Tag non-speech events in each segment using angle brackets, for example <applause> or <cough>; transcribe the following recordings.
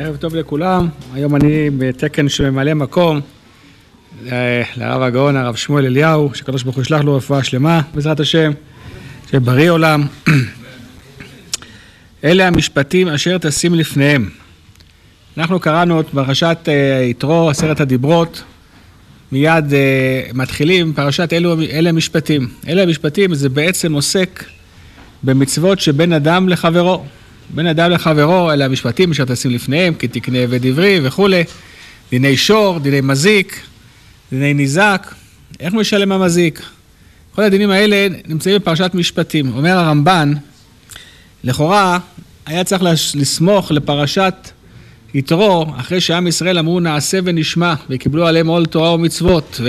ערב טוב לכולם, היום אני בתקן של ממלא מקום אה, לרב הגאון הרב שמואל אליהו, שקדוש ברוך הוא ישלח לו רפואה שלמה בעזרת השם, שבריא עולם. <clears throat> אלה המשפטים אשר תשים לפניהם. אנחנו קראנו את פרשת אה, יתרו, עשרת הדיברות, מיד אה, מתחילים, פרשת אלו, אלה המשפטים. אלה המשפטים זה בעצם עוסק במצוות שבין אדם לחברו. בין אדם לחברו, אלה המשפטים אשר תשים לפניהם, כי תקנה עבד עברי וכולי, דיני שור, דיני מזיק, דיני ניזק, איך משלם המזיק? כל הדינים האלה נמצאים בפרשת משפטים. אומר הרמב"ן, לכאורה היה צריך לסמוך לפרשת יתרו, אחרי שעם ישראל אמרו נעשה ונשמע, וקיבלו עליהם עול תורה ומצוות,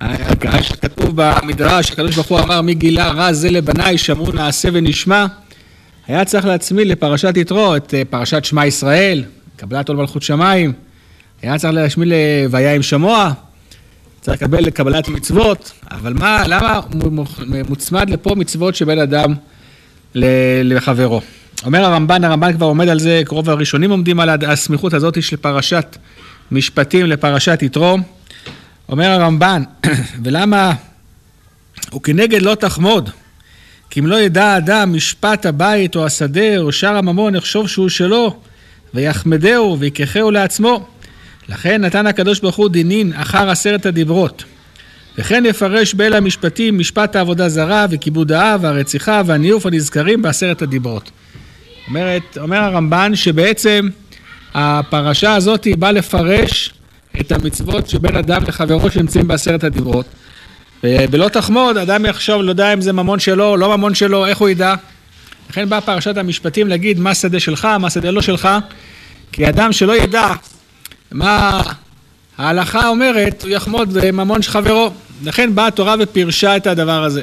וכתוב במדרש, הקדוש ברוך הוא אמר מי גילה רע זה לבניי, שאמרו נעשה ונשמע, היה צריך להצמיד לפרשת יתרו את אה, פרשת שמע ישראל, קבלת עול מלכות שמיים, היה צריך להשמיד לוויה עם שמוע, צריך לקבל לקבלת מצוות, אבל מה, למה מוצמד לפה מצוות שבין אדם לחברו? אומר הרמב"ן, הרמב"ן כבר עומד על זה, רוב הראשונים עומדים על הסמיכות הזאת של פרשת משפטים לפרשת יתרו. אומר הרמב"ן, <clears throat> ולמה הוא כנגד לא תחמוד, כי אם לא ידע האדם משפט הבית או השדה או שאר הממון יחשוב שהוא שלו, ויחמדהו ויקחהו לעצמו. לכן נתן הקדוש ברוך הוא דינין אחר עשרת הדיברות. וכן יפרש באלה המשפטים משפט העבודה זרה וכיבוד האב והרציחה והניאוף הנזכרים בעשרת הדיברות. אומרת, אומר הרמב"ן שבעצם הפרשה הזאת באה לפרש את המצוות שבין אדם לחברו שנמצאים בעשרת הדיברות. ולא תחמוד, אדם יחשוב, לא יודע אם זה ממון שלו לא ממון שלו, איך הוא ידע? לכן באה פרשת המשפטים להגיד מה שדה שלך, מה שדה לא שלך, כי אדם שלא ידע מה ההלכה אומרת, הוא יחמוד ממון של חברו. לכן באה התורה ופירשה את הדבר הזה.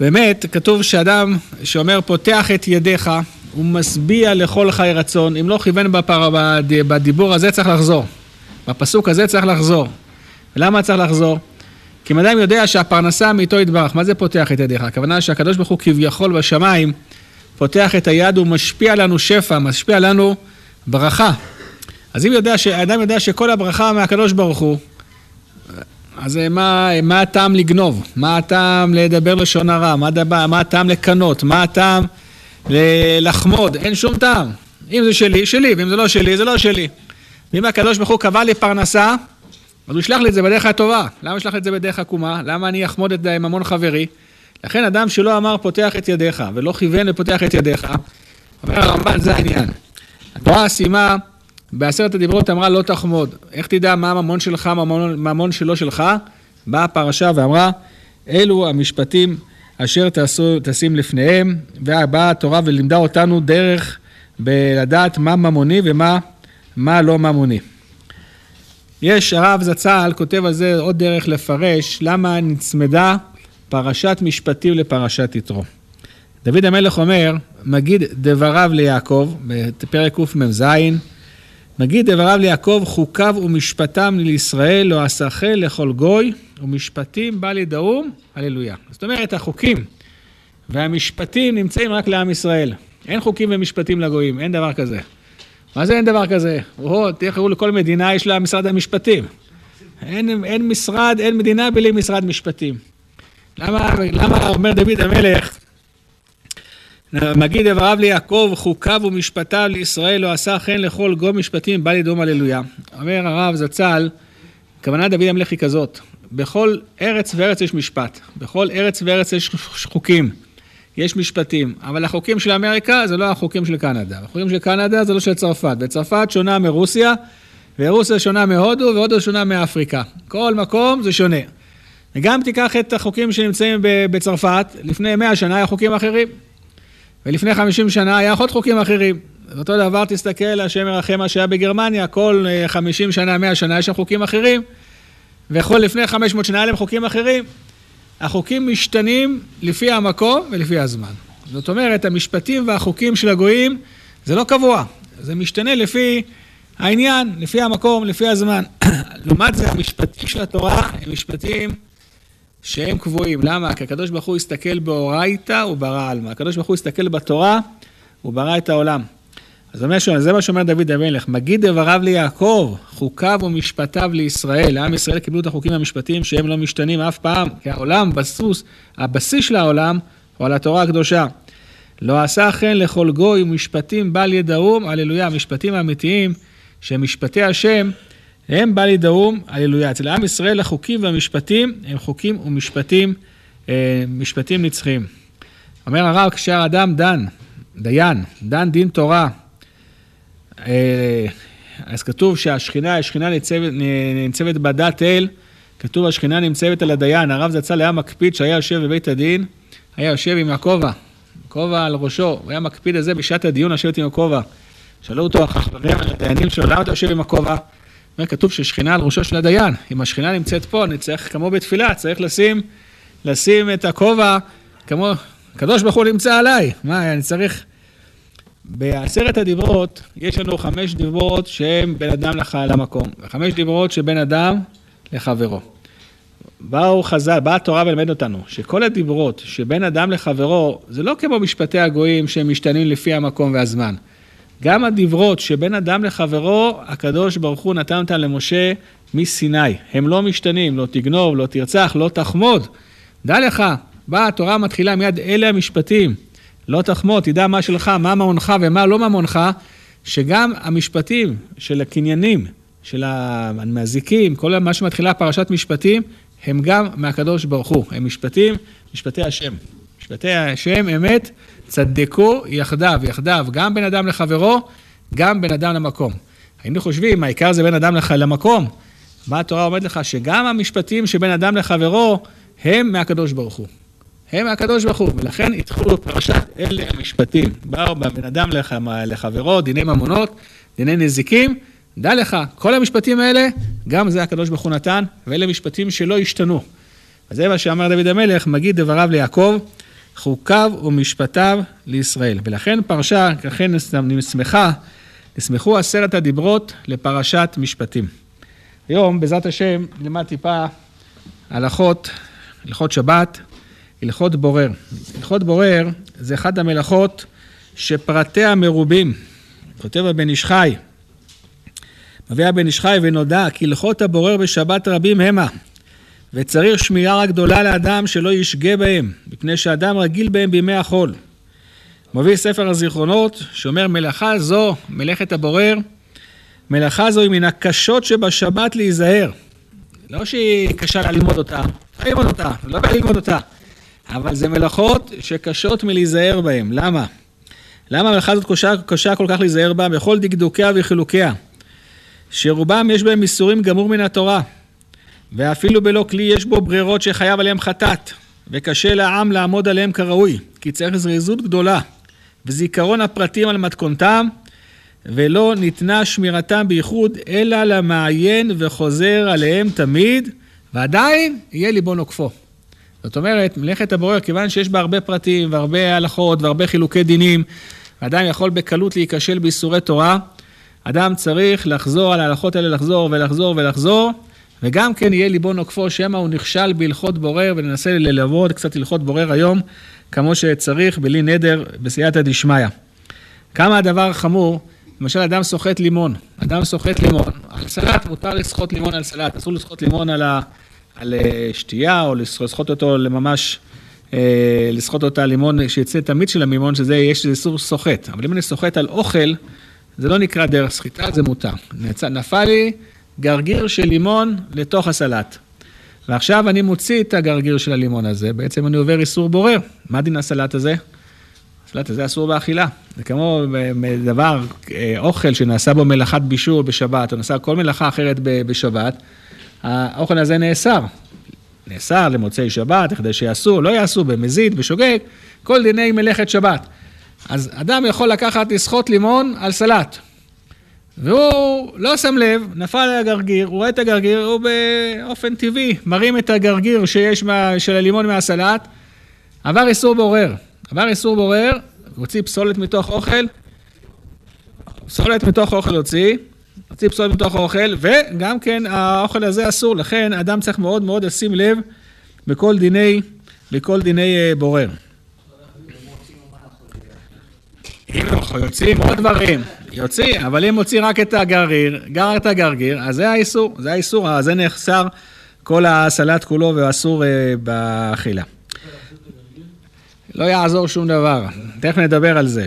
באמת, כתוב שאדם שאומר פותח את ידיך, הוא משביע לכל חי רצון, אם לא כיוון בפר... בדיבור הזה צריך לחזור. בפסוק הזה צריך לחזור. למה צריך לחזור? כי אם אדם יודע שהפרנסה מאיתו יתברך, מה זה פותח את ידיך? הכוונה שהקדוש ברוך הוא כביכול בשמיים פותח את היד ומשפיע לנו שפע, משפיע לנו ברכה. אז אם יודע, האדם יודע שכל הברכה מהקדוש ברוך הוא, אז מה, מה הטעם לגנוב? מה הטעם לדבר לשון הרע? מה, דבר, מה הטעם לקנות? מה הטעם לחמוד? אין שום טעם. אם זה שלי, שלי, ואם זה לא שלי, זה לא שלי. ואם הקדוש ברוך הוא קבע לי פרנסה, אז הוא ישלח לי את זה בדרך הטובה. למה ישלח את זה בדרך עקומה? למה אני אחמוד את ממון חברי? לכן אדם שלא אמר פותח את ידיך, ולא כיוון ופותח את ידיך, אומר הרמב"ן, זה העניין. התורה סיימה בעשרת הדיברות אמרה לא תחמוד. איך תדע מה הממון שלך, ממון, ממון שלא שלך? באה הפרשה ואמרה, אלו המשפטים אשר תעשו, תשים לפניהם, ובאה התורה ולימדה אותנו דרך בלדעת מה ממוני ומה מה לא ממוני. יש, הרב זצ"ל כותב על זה עוד דרך לפרש למה נצמדה פרשת משפטים לפרשת יתרו. דוד המלך אומר, מגיד דבריו ליעקב, בפרק קמ"ז, מגיד דבריו ליעקב, חוקיו ומשפטם לישראל לא אסחל לכל גוי, ומשפטים בא לידעום, הללויה. זאת אומרת, החוקים והמשפטים נמצאים רק לעם ישראל. אין חוקים ומשפטים לגויים, אין דבר כזה. מה זה אין דבר כזה? או, תראו, לכל מדינה יש לה משרד המשפטים. אין, אין משרד, אין מדינה בלי משרד משפטים. למה, למה אומר דוד המלך, מגיד דבריו ליעקב, חוקיו ומשפטיו לישראל לא עשה חן לכל גו משפטים, בא לדום הללויה. אומר הרב זצ"ל, כוונה דוד המלך היא כזאת, בכל ארץ וארץ יש משפט, בכל ארץ וארץ יש חוקים. יש משפטים, אבל החוקים של אמריקה זה לא החוקים של קנדה. החוקים של קנדה זה לא של צרפת. וצרפת שונה מרוסיה, ורוסיה שונה מהודו, והודו שונה מאפריקה. כל מקום זה שונה. וגם תיקח את החוקים שנמצאים בצרפת, לפני 100 שנה היה חוקים אחרים. ולפני 50 שנה היה עוד חוקים אחרים. אותו דבר תסתכל, השם ירחם שהיה בגרמניה, כל 50 אה, שנה, 100 שנה יש שם חוקים אחרים, וכל לפני 500 שנה היה להם חוקים אחרים. החוקים משתנים לפי המקום ולפי הזמן. זאת אומרת, המשפטים והחוקים של הגויים זה לא קבוע, זה משתנה לפי העניין, לפי המקום, לפי הזמן. <coughs> לעומת זה, המשפטים של התורה הם משפטים שהם קבועים. למה? כי הקדוש ברוך הוא הסתכל באורייתא וברא עלמא. הקדוש ברוך הוא הסתכל בתורה וברא את העולם. אז זה מה שאומר דוד המלך, מגיד דבריו ליעקב, חוקיו ומשפטיו לישראל. לעם ישראל קיבלו את החוקים והמשפטים שהם לא משתנים אף פעם, כי העולם, בסוס, הבסיס של העולם הוא על התורה הקדושה. לא עשה כן לכל גוי ומשפטים בל ידעום, הללויה, המשפטים האמיתיים, שהם משפטי השם, הם בל ידעום, הללויה. אצל עם ישראל החוקים והמשפטים הם חוקים ומשפטים, אה, משפטים נצחיים. אומר הרב, כשהאדם דן, דיין, דן דין תורה, אז כתוב שהשכינה, השכינה ניצבת בדת אל, כתוב השכינה נמצבת על הדיין, הרב זצ"ל היה מקפיד שהיה יושב בבית הדין, היה יושב עם הכובע, כובע על ראשו, הוא היה מקפיד על זה בשעת הדיון לשבת עם הכובע. שאלו אותו החברים, הדיינים שלו, למה אתה יושב עם הכובע? אומר, כתוב ששכינה על ראשו של הדיין. אם השכינה נמצאת פה, אני צריך, כמו בתפילה, צריך לשים, לשים את הכובע, כמו, הקדוש ברוך הוא נמצא עליי. מה, אני צריך... בעשרת הדיברות, יש לנו חמש דיברות שהם בין אדם. למקום, וחמש דיברות שבין אדם לחברו. באו חז"ל, באה התורה ולמד אותנו, שכל הדיברות שבין אדם לחברו, זה לא כמו משפטי הגויים שהם משתנים לפי המקום והזמן. גם הדיברות שבין אדם לחברו, הקדוש ברוך הוא נתן אותם למשה מסיני. הם לא משתנים, לא תגנוב, לא תרצח, לא תחמוד. דע לך, באה התורה מתחילה מיד אלה המשפטים. לא תחמוד, תדע מה שלך, מה ממונך ומה לא ממונך, שגם המשפטים של הקניינים, של המזיקים, כל מה שמתחילה פרשת משפטים, הם גם מהקדוש ברוך הוא. הם משפטים, משפטי השם. משפטי השם אמת, צדקו יחדיו, יחדיו, גם בין אדם לחברו, גם בין אדם למקום. היינו חושבים, העיקר זה בין אדם למקום. מה התורה אומרת לך? שגם המשפטים שבין אדם לחברו, הם מהקדוש ברוך הוא. הם מהקדוש ברוך הוא, ולכן התחילו פרשת אלה המשפטים. באו בין אדם לח... לחברו, דיני ממונות, דיני נזיקים. דע לך, כל המשפטים האלה, גם זה הקדוש ברוך הוא נתן, ואלה משפטים שלא השתנו. אז זה מה שאמר דוד המלך, מגיד דבריו ליעקב, חוקיו ומשפטיו לישראל. ולכן פרשה, לכן נסמכה, נסמכו עשרת הדיברות לפרשת משפטים. היום, בעזרת השם, נלמד טיפה הלכות, הלכות שבת, הלכות בורר. הלכות בורר זה אחת המלאכות שפרטיה מרובים. כותב הבן איש חי, מביא הבן איש חי ונודע כי הלכות הבורר בשבת רבים המה. וצריך שמירה גדולה לאדם שלא ישגה בהם, מפני שאדם רגיל בהם בימי החול. מביא ספר הזיכרונות, שאומר מלאכה זו, מלאכת הבורר, מלאכה זו היא מן הקשות שבשבת להיזהר. לא שהיא קשה ללמוד אותה, לא ללמוד אותה, לא ללמוד אותה. אבל זה מלאכות שקשות מלהיזהר בהן. למה? למה המלאכה הזאת קשה, קשה כל כך להיזהר בה? בכל דקדוקיה וחילוקיה. שרובם יש בהם איסורים גמור מן התורה. ואפילו בלא כלי יש בו ברירות שחייב עליהם חטאת, וקשה לעם לעמוד עליהם כראוי, כי צריך זריזות גדולה, וזיכרון הפרטים על מתכונתם, ולא ניתנה שמירתם בייחוד, אלא למעיין וחוזר עליהם תמיד, ועדיין יהיה ליבו נוקפו. זאת אומרת, מלאכת הבורר, כיוון שיש בה הרבה פרטים והרבה הלכות והרבה חילוקי דינים, ועדיין יכול בקלות להיכשל באיסורי תורה, אדם צריך לחזור על ההלכות האלה, לחזור ולחזור ולחזור, וגם כן יהיה ליבו נוקפו, שמא הוא נכשל בהלכות בורר, וננסה ללוות קצת הלכות בורר היום, כמו שצריך, בלי נדר, בסייעתא דשמיא. כמה הדבר חמור, למשל אדם סוחט לימון, אדם סוחט לימון, על סלט מותר לסחוט לימון על סלט, אסור לסחוט לימון על, ה, על אה, שתייה, או לסחוט אותו לממש, אה, לסחוט אותה לימון שיצא את המיץ של המימון, שזה, יש איסור סוחט. אבל אם אני סוחט על אוכל, זה לא נקרא דרך סחיטה, זה מותר. נפל לי גרגיר של לימון לתוך הסלט. ועכשיו אני מוציא את הגרגיר של הלימון הזה, בעצם אני עובר איסור בורר. מה דין הסלט הזה? הסלט הזה אסור באכילה. זה כמו דבר, אה, אוכל שנעשה בו מלאכת בישול בשבת, או נעשה כל מלאכה אחרת בשבת, האוכל הזה נאסר. נאסר למוצאי שבת, כדי שיעשו, לא יעשו, במזיד, בשוגג, כל דיני מלאכת שבת. אז אדם יכול לקחת, לסחוט לימון על סלט. והוא לא שם לב, נפל על הגרגיר, הוא רואה את הגרגיר, הוא באופן טבעי מרים את הגרגיר שיש מה, של הלימון מהסלט, עבר איסור בורר. עבר איסור בורר, הוציא פסולת מתוך אוכל, פסולת מתוך אוכל הוציא, הוציא פסולת מתוך האוכל, וגם כן האוכל הזה אסור, לכן אדם צריך מאוד מאוד לשים לב בכל דיני, בכל דיני אה, בורר. אם יוצאים עוד דברים, יוציא, אבל אם מוציא רק את הגרגיר, גר את הגרגיר, אז זה האיסור, זה האיסור, אז זה נחסר כל הסלט כולו ואסור אה, באכילה. לא יעזור שום דבר, תכף נדבר על זה.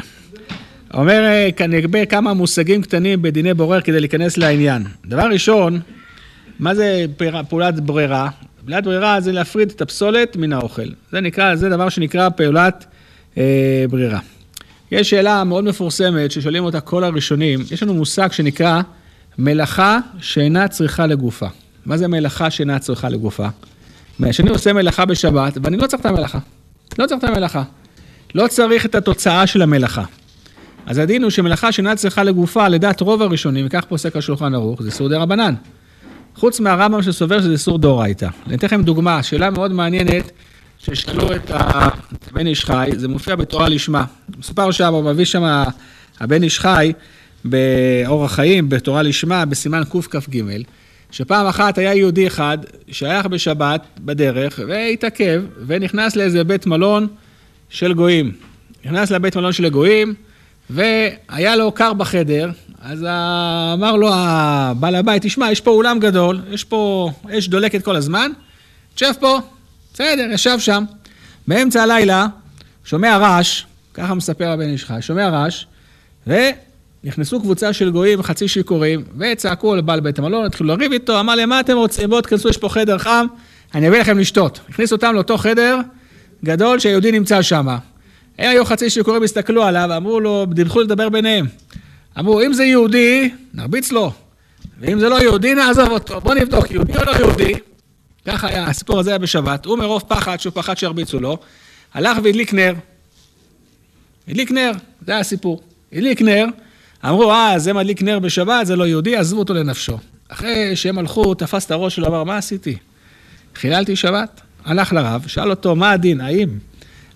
אומר, אה, נגבה כמה מושגים קטנים בדיני בורר כדי להיכנס לעניין. דבר ראשון, מה זה פעולת ברירה? פעולת ברירה זה להפריד את הפסולת מן האוכל. זה נקרא, זה דבר שנקרא פעולת אה, ברירה. יש שאלה מאוד מפורסמת ששואלים אותה כל הראשונים, יש לנו מושג שנקרא מלאכה שאינה צריכה לגופה. מה זה מלאכה שאינה צריכה לגופה? כשאני עושה מלאכה בשבת, ואני לא צריך את המלאכה. לא צריך את המלאכה. לא צריך את התוצאה של המלאכה. אז הדין הוא שמלאכה שאינה צריכה לגופה, לדעת רוב הראשונים, וכך פוסק השולחן ערוך, זה איסור דה רבנן. חוץ מהרמב"ם שסובר שזה איסור דאורייתא. אני אתן לכם דוגמה, שאלה מאוד מעניינת, ששאלו את הבן איש חי, זה מופיע בתורה לשמה. מסופר שם, הוא מביא שם הבן איש חי באורח חיים, בתורה לשמה, בסימן קכ"ג, שפעם אחת היה יהודי אחד שהיה בשבת בדרך והתעכב ונכנס לאיזה בית מלון של גויים. נכנס לבית מלון של הגויים והיה לו קר בחדר, אז אמר לו הבעל הבית, תשמע, יש פה אולם גדול, יש פה אש דולקת כל הזמן, תשב פה. בסדר, ישב שם. באמצע הלילה, שומע רעש, ככה מספר הבן איש חי, שומע רעש, ונכנסו קבוצה של גויים חצי שיכורים, וצעקו על בעל בית המלון, התחילו לריב איתו, אמר להם, מה אתם רוצים? בואו תכנסו, יש פה חדר חם, אני אביא לכם לשתות. הכניס אותם לאותו חדר גדול שהיהודי נמצא שם. הם היו חצי שיכורים, הסתכלו עליו, אמרו לו, דיווחו לדבר ביניהם. אמרו, אם זה יהודי, נרביץ לו, ואם זה לא יהודי, נעזוב אותו. בוא נבדוק, יהודי או לא יהודי? ככה היה, הסיפור הזה היה בשבת, הוא מרוב פחד, שהוא פחד שירביצו לו, הלך והדליק נר. הדליק נר, זה היה הסיפור. הדליק נר, אמרו, אה, זה מדליק נר בשבת, זה לא יהודי, עזבו אותו לנפשו. אחרי שהם הלכו, תפס את הראש שלו, אמר, מה עשיתי? חיללתי שבת. הלך לרב, שאל אותו, מה הדין, האם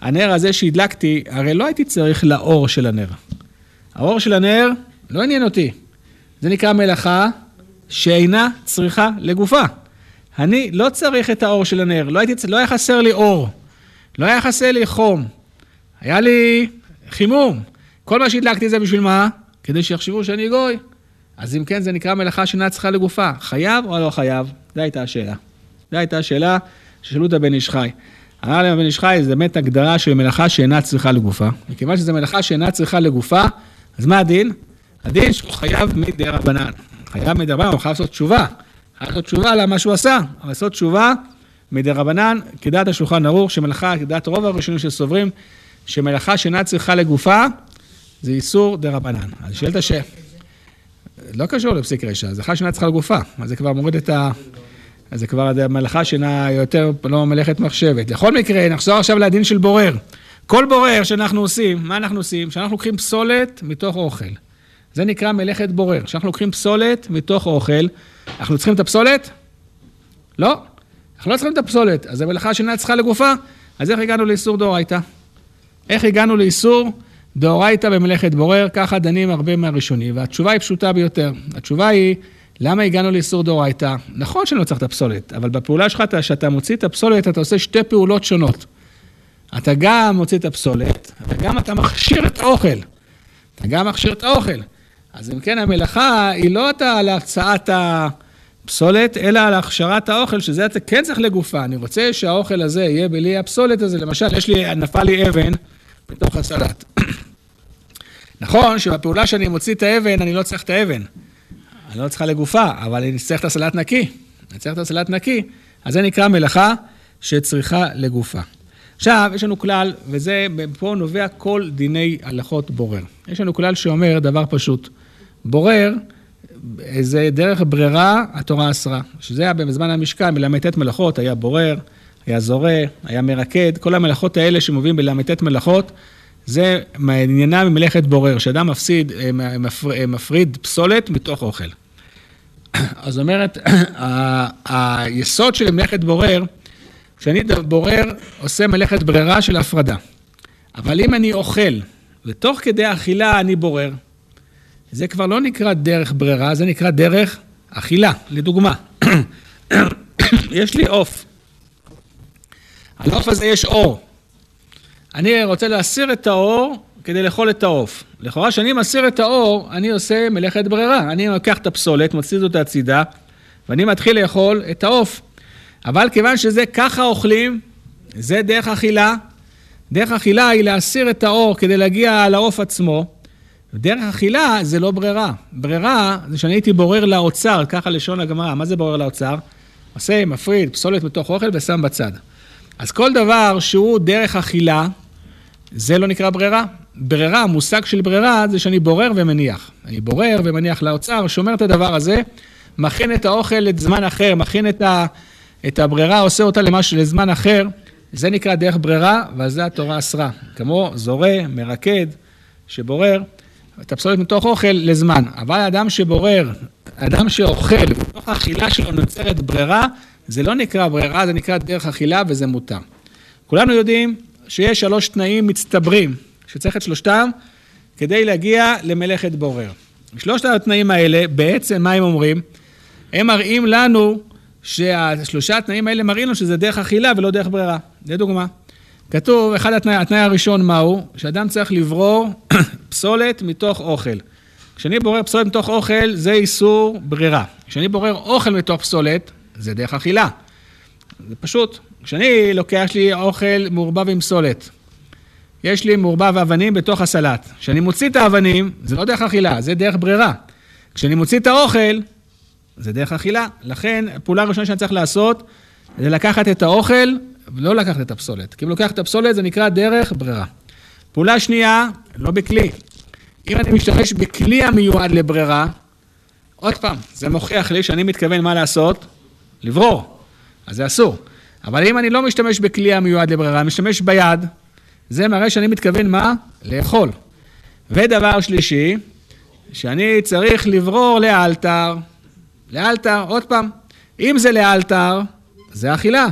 הנר הזה שהדלקתי, הרי לא הייתי צריך לאור של הנר. האור של הנר לא עניין אותי. זה נקרא מלאכה שאינה צריכה לגופה. אני לא צריך את האור של הנר, לא, הייתי, לא היה חסר לי אור, לא היה חסר לי חום, היה לי חימום. כל מה שהדלקתי זה בשביל מה? כדי שיחשבו שאני גוי. אז אם כן, זה נקרא מלאכה שאינה צריכה לגופה. חייב או לא חייב? זו הייתה השאלה. זו הייתה השאלה ששאלו את הבן איש חי. אמר להם הבן איש חי, זו באמת הגדרה של מלאכה שאינה צריכה לגופה. מכיוון שזו מלאכה שאינה צריכה לגופה, אז מה הדין? הדין שהוא חייב מדי רבנן. חייב מדי רבנן, הוא חייב לעשות תשובה. חייב לעשות תשובה על מה שהוא עשה, אבל לעשות תשובה מדי רבנן, כדעת השולחן ערוך, שמלאכה, כדעת רוב הראשונים שסוברים, שמלאכה שאינה צריכה לגופה, זה איסור דה רבנן. אז שאלת הש... לא קשור לפסיק רשע, זה חי שאינה צריכה לגופה, אז זה כבר מוריד את ה... אז זה כבר מלאכה שאינה יותר לא מלאכת מחשבת. בכל מקרה, נחזור עכשיו לדין של בורר. כל בורר שאנחנו עושים, מה אנחנו עושים? שאנחנו לוקחים פסולת מתוך אוכל. זה נקרא מלאכת בורר. כשאנחנו לוקחים פסולת מתוך אוכל, אנחנו צריכים את הפסולת? לא. אנחנו לא צריכים את הפסולת. אז המלאכה שאינה צריכה לגופה, אז איך הגענו לאיסור דאורייתא? איך הגענו לאיסור דאורייתא במלאכת בורר? ככה דנים הרבה מהראשונים, והתשובה היא פשוטה ביותר. התשובה היא, למה הגענו לאיסור דאורייתא? נכון שאני לא צריך את הפסולת, אבל בפעולה שלך, כשאתה מוציא את הפסולת, אתה עושה שתי פעולות שונות. אתה גם מוציא את הפסולת, וגם אתה מכשיר את האוכל. אתה גם מכשיר את האוכל. אז אם כן, המלאכה היא לא על הקצאת הפסולת, אלא על הכשרת האוכל, שזה אתה כן צריך לגופה. אני רוצה שהאוכל הזה יהיה בלי הפסולת הזה. למשל, יש לי, נפל לי אבן בתוך הסלט. <coughs> נכון שבפעולה שאני מוציא את האבן, אני לא צריך את האבן. אני לא צריכה לגופה, אבל אני צריך את הסלט נקי. אני צריך את הסלט נקי. אז זה נקרא מלאכה שצריכה לגופה. עכשיו, יש לנו כלל, וזה, פה נובע כל דיני הלכות בורר. יש לנו כלל שאומר דבר פשוט. בורר, זה דרך ברירה, התורה אסרה. שזה היה בזמן המשכן, בל"ט מלאכות, היה בורר, היה זורע, היה מרקד, כל המלאכות האלה שמובילים בל"ט מלאכות, זה עניינם ממלאכת בורר, שאדם מפסיד, מפריד, מפריד פסולת מתוך אוכל. <coughs> אז אומרת, <coughs> היסוד של מלאכת בורר, כשאני בורר, עושה מלאכת ברירה של הפרדה. אבל אם אני אוכל, ותוך כדי אכילה אני בורר, זה כבר לא נקרא דרך ברירה, זה נקרא דרך אכילה. לדוגמה, <coughs> יש לי עוף. על העוף הזה יש אור. אני רוצה להסיר את האור כדי לאכול את העוף. לכאורה, כשאני מסיר את האור, אני עושה מלאכת ברירה. אני לוקח את הפסולת, מוציא אותה הצידה, ואני מתחיל לאכול את העוף. אבל כיוון שזה ככה אוכלים, זה דרך אכילה. דרך אכילה היא להסיר את האור כדי להגיע לעוף עצמו. דרך אכילה זה לא ברירה. ברירה זה שאני הייתי בורר לאוצר, ככה לשון הגמרא. מה זה בורר לאוצר? עושה, מפריד, פסולת מתוך אוכל ושם בצד. אז כל דבר שהוא דרך אכילה, זה לא נקרא ברירה. ברירה, המושג של ברירה זה שאני בורר ומניח. אני בורר ומניח לאוצר, שומר את הדבר הזה, מכין את האוכל לזמן אחר, מכין את, ה, את הברירה, עושה אותה למשהו, לזמן אחר. זה נקרא דרך ברירה, ועל זה התורה אסרה. כמו זורע, מרקד, שבורר את הפסולת מתוך אוכל לזמן. אבל אדם שבורר, אדם שאוכל, בתוך האכילה שלו נוצרת ברירה, זה לא נקרא ברירה, זה נקרא דרך אכילה וזה מותר. כולנו יודעים שיש שלוש תנאים מצטברים, שצריך את שלושתם כדי להגיע למלאכת בורר. שלושת התנאים האלה, בעצם מה הם אומרים? הם מראים לנו שהשלושה התנאים האלה מראים לנו שזה דרך אכילה ולא דרך ברירה. לדוגמה, כתוב, אחד התנאי, התנאי הראשון מהו? שאדם צריך לברור <coughs> פסולת מתוך אוכל. כשאני בורר פסולת מתוך אוכל, זה איסור ברירה. כשאני בורר אוכל מתוך פסולת, זה דרך אכילה. זה פשוט. כשאני לוקח, יש לי אוכל מעורבב עם סולת. יש לי מעורבב אבנים בתוך הסלט. כשאני מוציא את האבנים, זה לא דרך אכילה, זה דרך ברירה. כשאני מוציא את האוכל, זה דרך אכילה. לכן, הפעולה הראשונה שאני צריך לעשות, זה לקחת את האוכל ולא לקחת את הפסולת. כי אם לוקח את הפסולת, זה נקרא דרך ברירה. פעולה שנייה, לא בכלי. אם אני משתמש בכלי המיועד לברירה, עוד פעם, זה מוכיח לי שאני מתכוון מה לעשות? לברור. אז זה אסור. אבל אם אני לא משתמש בכלי המיועד לברירה, אני משתמש ביד, זה מראה שאני מתכוון מה? לאכול. ודבר שלישי, שאני צריך לברור לאלתר. לאלתר, עוד פעם, אם זה לאלתר, זה אכילה.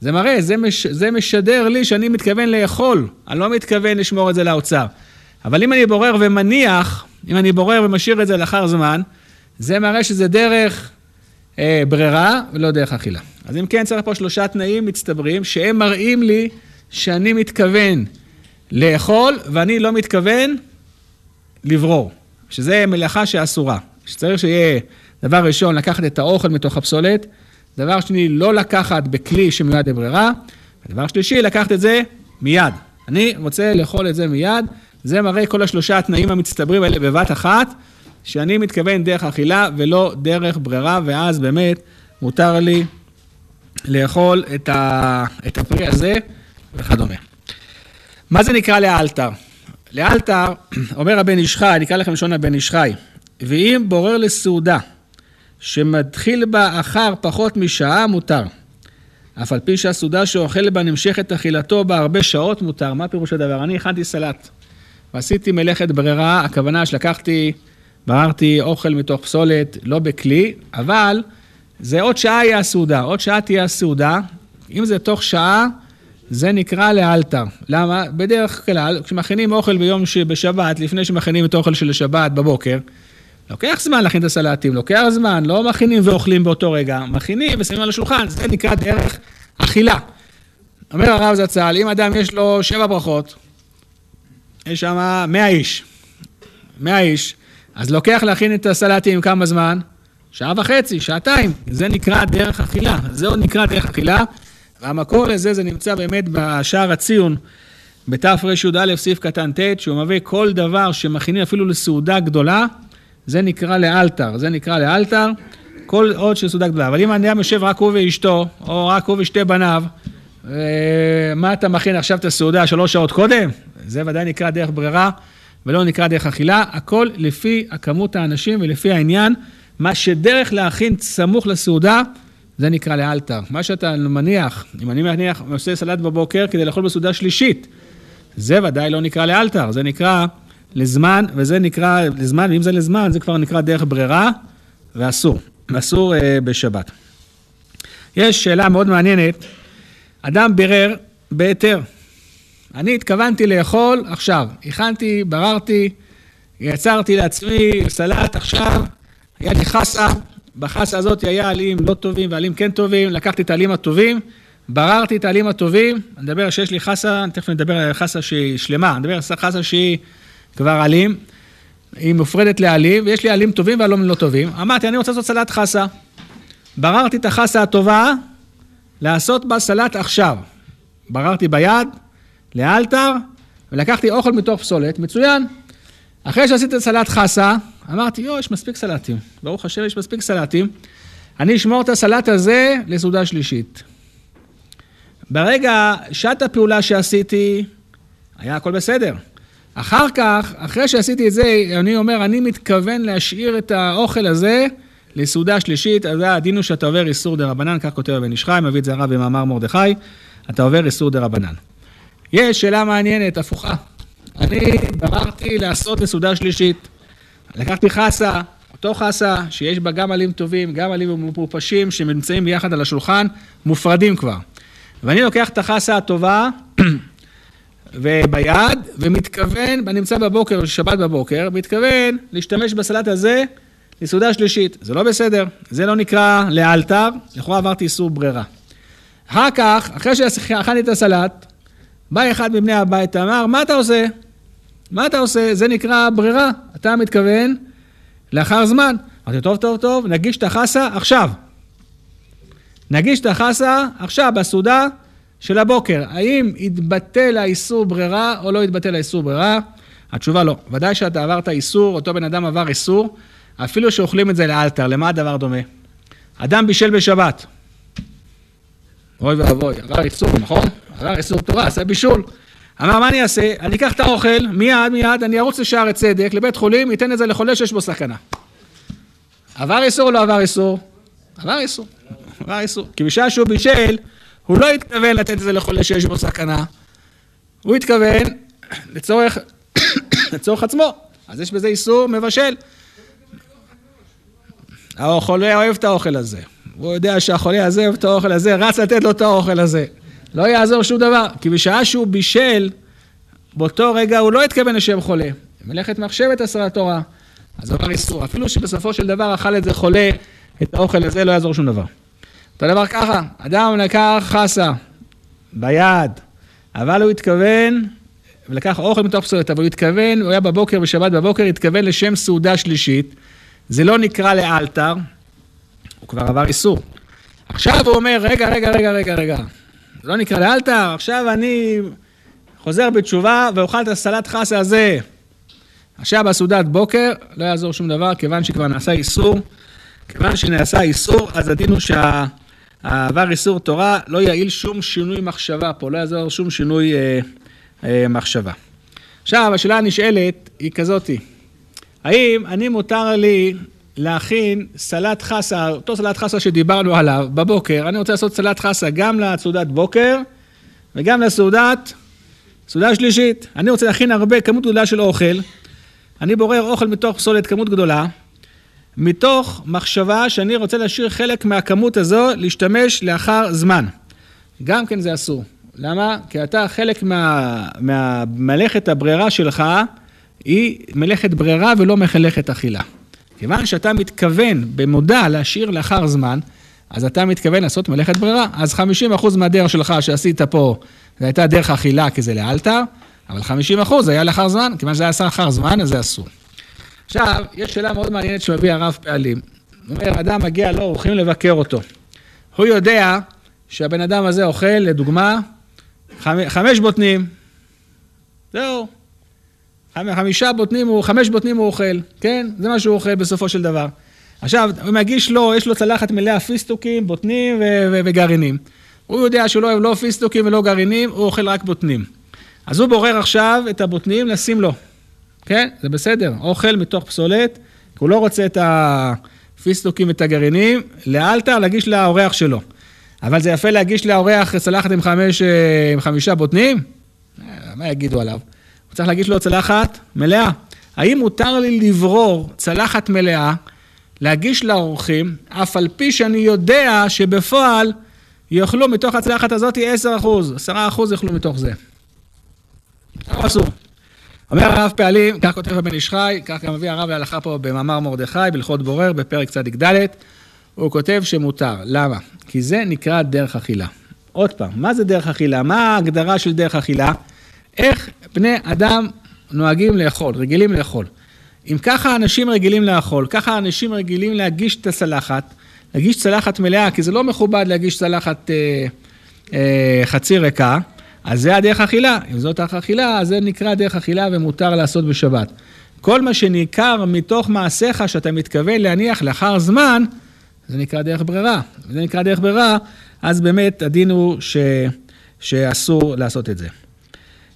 זה מראה, זה, מש, זה משדר לי שאני מתכוון לאכול, אני לא מתכוון לשמור את זה לאוצר. אבל אם אני בורר ומניח, אם אני בורר ומשאיר את זה לאחר זמן, זה מראה שזה דרך ברירה ולא דרך אכילה. אז אם כן, צריך פה שלושה תנאים מצטברים, שהם מראים לי שאני מתכוון לאכול, ואני לא מתכוון לברור, שזה מלאכה שאסורה. שצריך שיהיה, דבר ראשון, לקחת את האוכל מתוך הפסולת, דבר שני, לא לקחת בכלי שמיועד לברירה, ודבר שלישי, לקחת את זה מיד. אני רוצה לאכול את זה מיד, זה מראה כל השלושה התנאים המצטברים האלה בבת אחת, שאני מתכוון דרך אכילה ולא דרך ברירה, ואז באמת מותר לי לאכול את, ה... את הפרי הזה וכדומה. מה זה נקרא לאלתר? לאלתר, אומר הבן איש חי, אני אקרא לכם לשון הבן איש חי, ואם בורר לסעודה שמתחיל בה אחר פחות משעה, מותר. אף על פי שהסעודה שאוכל בה נמשכת אכילתו בה הרבה שעות, מותר. מה פירוש הדבר? אני הכנתי סלט ועשיתי מלאכת ברירה, הכוונה שלקחתי, בררתי אוכל מתוך פסולת, לא בכלי, אבל זה עוד שעה יהיה הסעודה, עוד שעה תהיה הסעודה. אם זה תוך שעה, זה נקרא לאלתר. למה? בדרך כלל, כשמכינים אוכל ביום שבשבת, לפני שמכינים את האוכל של השבת בבוקר, לוקח זמן להכין את הסלטים, לוקח זמן, לא מכינים ואוכלים באותו רגע, מכינים ושמים על השולחן, זה נקרא דרך אכילה. אומר הרב זצ"ל, אם אדם יש לו שבע ברכות, יש שם מאה איש, מאה איש, אז לוקח להכין את הסלטים כמה זמן? שעה וחצי, שעתיים, זה נקרא דרך אכילה, זה עוד נקרא דרך אכילה, והמקור לזה זה נמצא באמת בשער הציון, בתרי"א סעיף קטן ט', שהוא מביא כל דבר שמכינים אפילו לסעודה גדולה, זה נקרא לאלתר, זה נקרא לאלתר, כל עוד של סעודה גדולה. אבל אם אדם יושב רק הוא ואשתו, או רק הוא ושתי בניו, מה אתה מכין עכשיו את הסעודה שלוש שעות קודם? זה ודאי נקרא דרך ברירה, ולא נקרא דרך אכילה, הכל לפי הכמות האנשים ולפי העניין. מה שדרך להכין סמוך לסעודה, זה נקרא לאלתר. מה שאתה מניח, אם אני מניח, עושה סלט בבוקר כדי לאכול בסעודה שלישית, זה ודאי לא נקרא לאלתר, זה נקרא לזמן, וזה נקרא לזמן, ואם זה לזמן, זה כבר נקרא דרך ברירה, ואסור, אסור אה, בשבת. יש שאלה מאוד מעניינת, אדם בירר בהיתר. אני התכוונתי לאכול עכשיו, הכנתי, בררתי, יצרתי לעצמי סלט עכשיו, היה לי חסה, בחסה הזאת היה עלים לא טובים ועלים כן טובים, לקחתי את העלים הטובים בררתי את העלים הטובים, אני מדבר שיש לי חסה, תכף נדבר על חסה שהיא שלמה, אני מדבר על חסה שהיא כבר עלים, היא מופרדת לעלים, ויש לי עלים טובים ועלים לא טובים. אמרתי, אני רוצה לעשות סלט חסה. בררתי את החסה הטובה, לעשות בה סלט עכשיו. בררתי ביד, לאלתר, ולקחתי אוכל מתוך פסולת, מצוין. אחרי שעשיתי סלט חסה, אמרתי, יו, יש מספיק סלטים. ברוך השם, יש מספיק סלטים. אני אשמור את הסלט הזה לסעודה שלישית. ברגע, שעת הפעולה שעשיתי, היה הכל בסדר. אחר כך, אחרי שעשיתי את זה, אני אומר, אני מתכוון להשאיר את האוכל הזה לסעודה שלישית, אז הדין הוא שאתה עובר איסור דה רבנן, כך כותב הבן איש חי, מביא את זה הרב במאמר מרדכי, אתה עובר איסור דה רבנן. יש שאלה מעניינת, הפוכה. אני בררתי לעשות לסעודה שלישית. לקחתי חסה, אותו חסה, שיש בה גם עלים טובים, גם עלים מפורפשים, שנמצאים ביחד על השולחן, מופרדים כבר. ואני לוקח את החסה הטובה <clears throat> וביד, ומתכוון, אני נמצא בבוקר, שבת בבוקר, מתכוון להשתמש בסלט הזה לסעודה שלישית. זה לא בסדר, זה לא נקרא לאלתר, לכאורה עברתי איסור ברירה. אחר כך, אחרי שאכלתי את הסלט, בא אחד מבני הבית, אמר, מה אתה עושה? מה אתה עושה? זה נקרא ברירה. אתה מתכוון לאחר זמן. אמרתי, טוב, טוב, טוב, נגיש את החסה עכשיו. נגיש את החסה עכשיו בסעודה של הבוקר. האם התבטל האיסור ברירה או לא התבטל האיסור ברירה? התשובה לא. ודאי שאתה עברת איסור, אותו בן אדם עבר איסור, אפילו שאוכלים את זה לאלתר. למה הדבר דומה? אדם בישל בשבת. אוי ואבוי, עבר איסור, נכון? עבר איסור תורה, עשה בישול. אמר, מה אני אעשה? אני אקח את האוכל, מיד, מיד, אני ארוץ לשערי צדק, לבית חולים, אתן את זה לחולה שיש בו סכנה. עבר איסור או לא עבר איסור? עבר איסור. עבר איסור. כי בשעה שהוא בישל, הוא לא התכוון לתת את זה לחולה שיש בו סכנה. הוא התכוון לצורך, <coughs> לצורך עצמו. אז יש בזה איסור מבשל. החולה אוהב את האוכל הזה. הוא יודע שהחולה הזה אוהב את האוכל הזה, רץ לתת לו את האוכל הזה. לא יעזור שום דבר, כי בשעה שהוא בישל, באותו רגע הוא לא התכוון לשם חולה. מלאכת מחשבת עשרה תורה. אז עבר איסור. אפילו שבסופו של דבר אכל את זה חולה, את האוכל הזה, לא יעזור שום דבר. אותו דבר ככה, אדם לקח חסה ביד, אבל הוא התכוון, ולקח אוכל מתוך פסולת, אבל הוא התכוון, הוא היה בבוקר, בשבת בבוקר, התכוון לשם סעודה שלישית. זה לא נקרא לאלתר, הוא כבר עבר איסור. עכשיו הוא אומר, רגע, רגע, רגע, רגע, רגע, לא נקרא לאלתר, עכשיו אני חוזר בתשובה ואוכל את הסלט חסה הזה. עכשיו בסעודת בוקר, לא יעזור שום דבר, כיוון שכבר נעשה איסור. כיוון שנעשה איסור, אז הדין הוא שהעבר איסור תורה לא יעיל שום שינוי מחשבה פה, לא יעזור שום שינוי אה, אה, מחשבה. עכשיו, השאלה הנשאלת היא כזאתי, האם אני מותר לי להכין סלט חסה, אותו סלט חסה שדיברנו עליו בבוקר, אני רוצה לעשות סלט חסה גם לסעודת בוקר וגם לסעודת, סעודה שלישית. אני רוצה להכין הרבה, כמות גדולה של אוכל, אני בורר אוכל מתוך פסולת, כמות גדולה, מתוך מחשבה שאני רוצה להשאיר חלק מהכמות הזו להשתמש לאחר זמן. גם כן זה אסור. למה? כי אתה חלק מה, מהמלאכת הברירה שלך היא מלאכת ברירה ולא מלאכת אכילה. כיוון שאתה מתכוון במודע להשאיר לאחר זמן, אז אתה מתכוון לעשות מלאכת ברירה. אז 50% מהדרך שלך שעשית פה, זה הייתה דרך אכילה כי זה לאלתר, אבל 50% היה לאחר זמן, כיוון שזה היה לאחר זמן, אז זה אסור. עכשיו, יש שאלה מאוד מעניינת שמביא הרב פעלים. הוא אומר, אדם מגיע לו, הולכים לבקר אותו. הוא יודע שהבן אדם הזה אוכל, לדוגמה, חמש בוטנים. זהו. חמישה בוטנים, חמש בוטנים הוא אוכל, כן? זה מה שהוא אוכל בסופו של דבר. עכשיו, הוא מגיש לו, יש לו צלחת מלאה פיסטוקים, בוטנים ו- ו- וגרעינים. הוא יודע שהוא לא אוהב לא פיסטוקים ולא גרעינים, הוא אוכל רק בוטנים. אז הוא בורר עכשיו את הבוטנים לשים לו. כן, זה בסדר, אוכל מתוך פסולת, כי הוא לא רוצה את הפיסטוקים ואת הגרעינים, לאלתר להגיש לאורח שלו. אבל זה יפה להגיש לאורח צלחת עם, חמש, אה, עם חמישה בוטנים? אה, מה יגידו עליו? צריך להגיש לו צלחת מלאה. האם מותר לי לברור צלחת מלאה, להגיש לאורחים, אף על פי שאני יודע שבפועל יאכלו מתוך הצלחת הזאת 10 אחוז, 10 אחוז יאכלו מתוך זה. אסור. אומר הרב פעלים, כך כותב הבן איש חי, כך גם מביא הרב להלכה פה במאמר מרדכי, בהלכות בורר, בפרק צ"ד, הוא כותב שמותר. למה? כי זה נקרא דרך אכילה. עוד פעם, מה זה דרך אכילה? מה ההגדרה של דרך אכילה? איך בני אדם נוהגים לאכול, רגילים לאכול. אם ככה אנשים רגילים לאכול, ככה אנשים רגילים להגיש את הצלחת, להגיש צלחת מלאה, כי זה לא מכובד להגיש צלחת אה, אה, חצי ריקה, אז זה הדרך אכילה. אם זאת דרך אכילה, אז זה נקרא דרך אכילה ומותר לעשות בשבת. כל מה שניכר מתוך מעשיך שאתה מתכוון להניח לאחר זמן, זה נקרא דרך ברירה. זה נקרא דרך ברירה, אז באמת הדין הוא ש... שאסור לעשות את זה.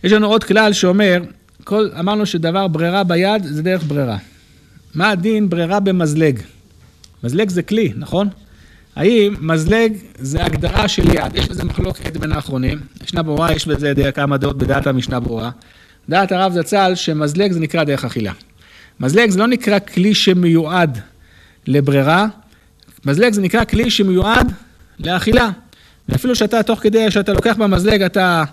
יש לנו עוד כלל שאומר, כל, אמרנו שדבר ברירה ביד זה דרך ברירה. מה הדין ברירה במזלג? מזלג זה כלי, נכון? האם מזלג זה הגדרה של יד? יש בזה מחלוקת בין האחרונים. משנה ברורה, יש בזה כמה דעות בדעת המשנה ברורה. דעת הרב זצ"ל שמזלג זה נקרא דרך אכילה. מזלג זה לא נקרא כלי שמיועד לברירה, מזלג זה נקרא כלי שמיועד לאכילה. ואפילו שאתה, תוך כדי שאתה לוקח במזלג, אתה,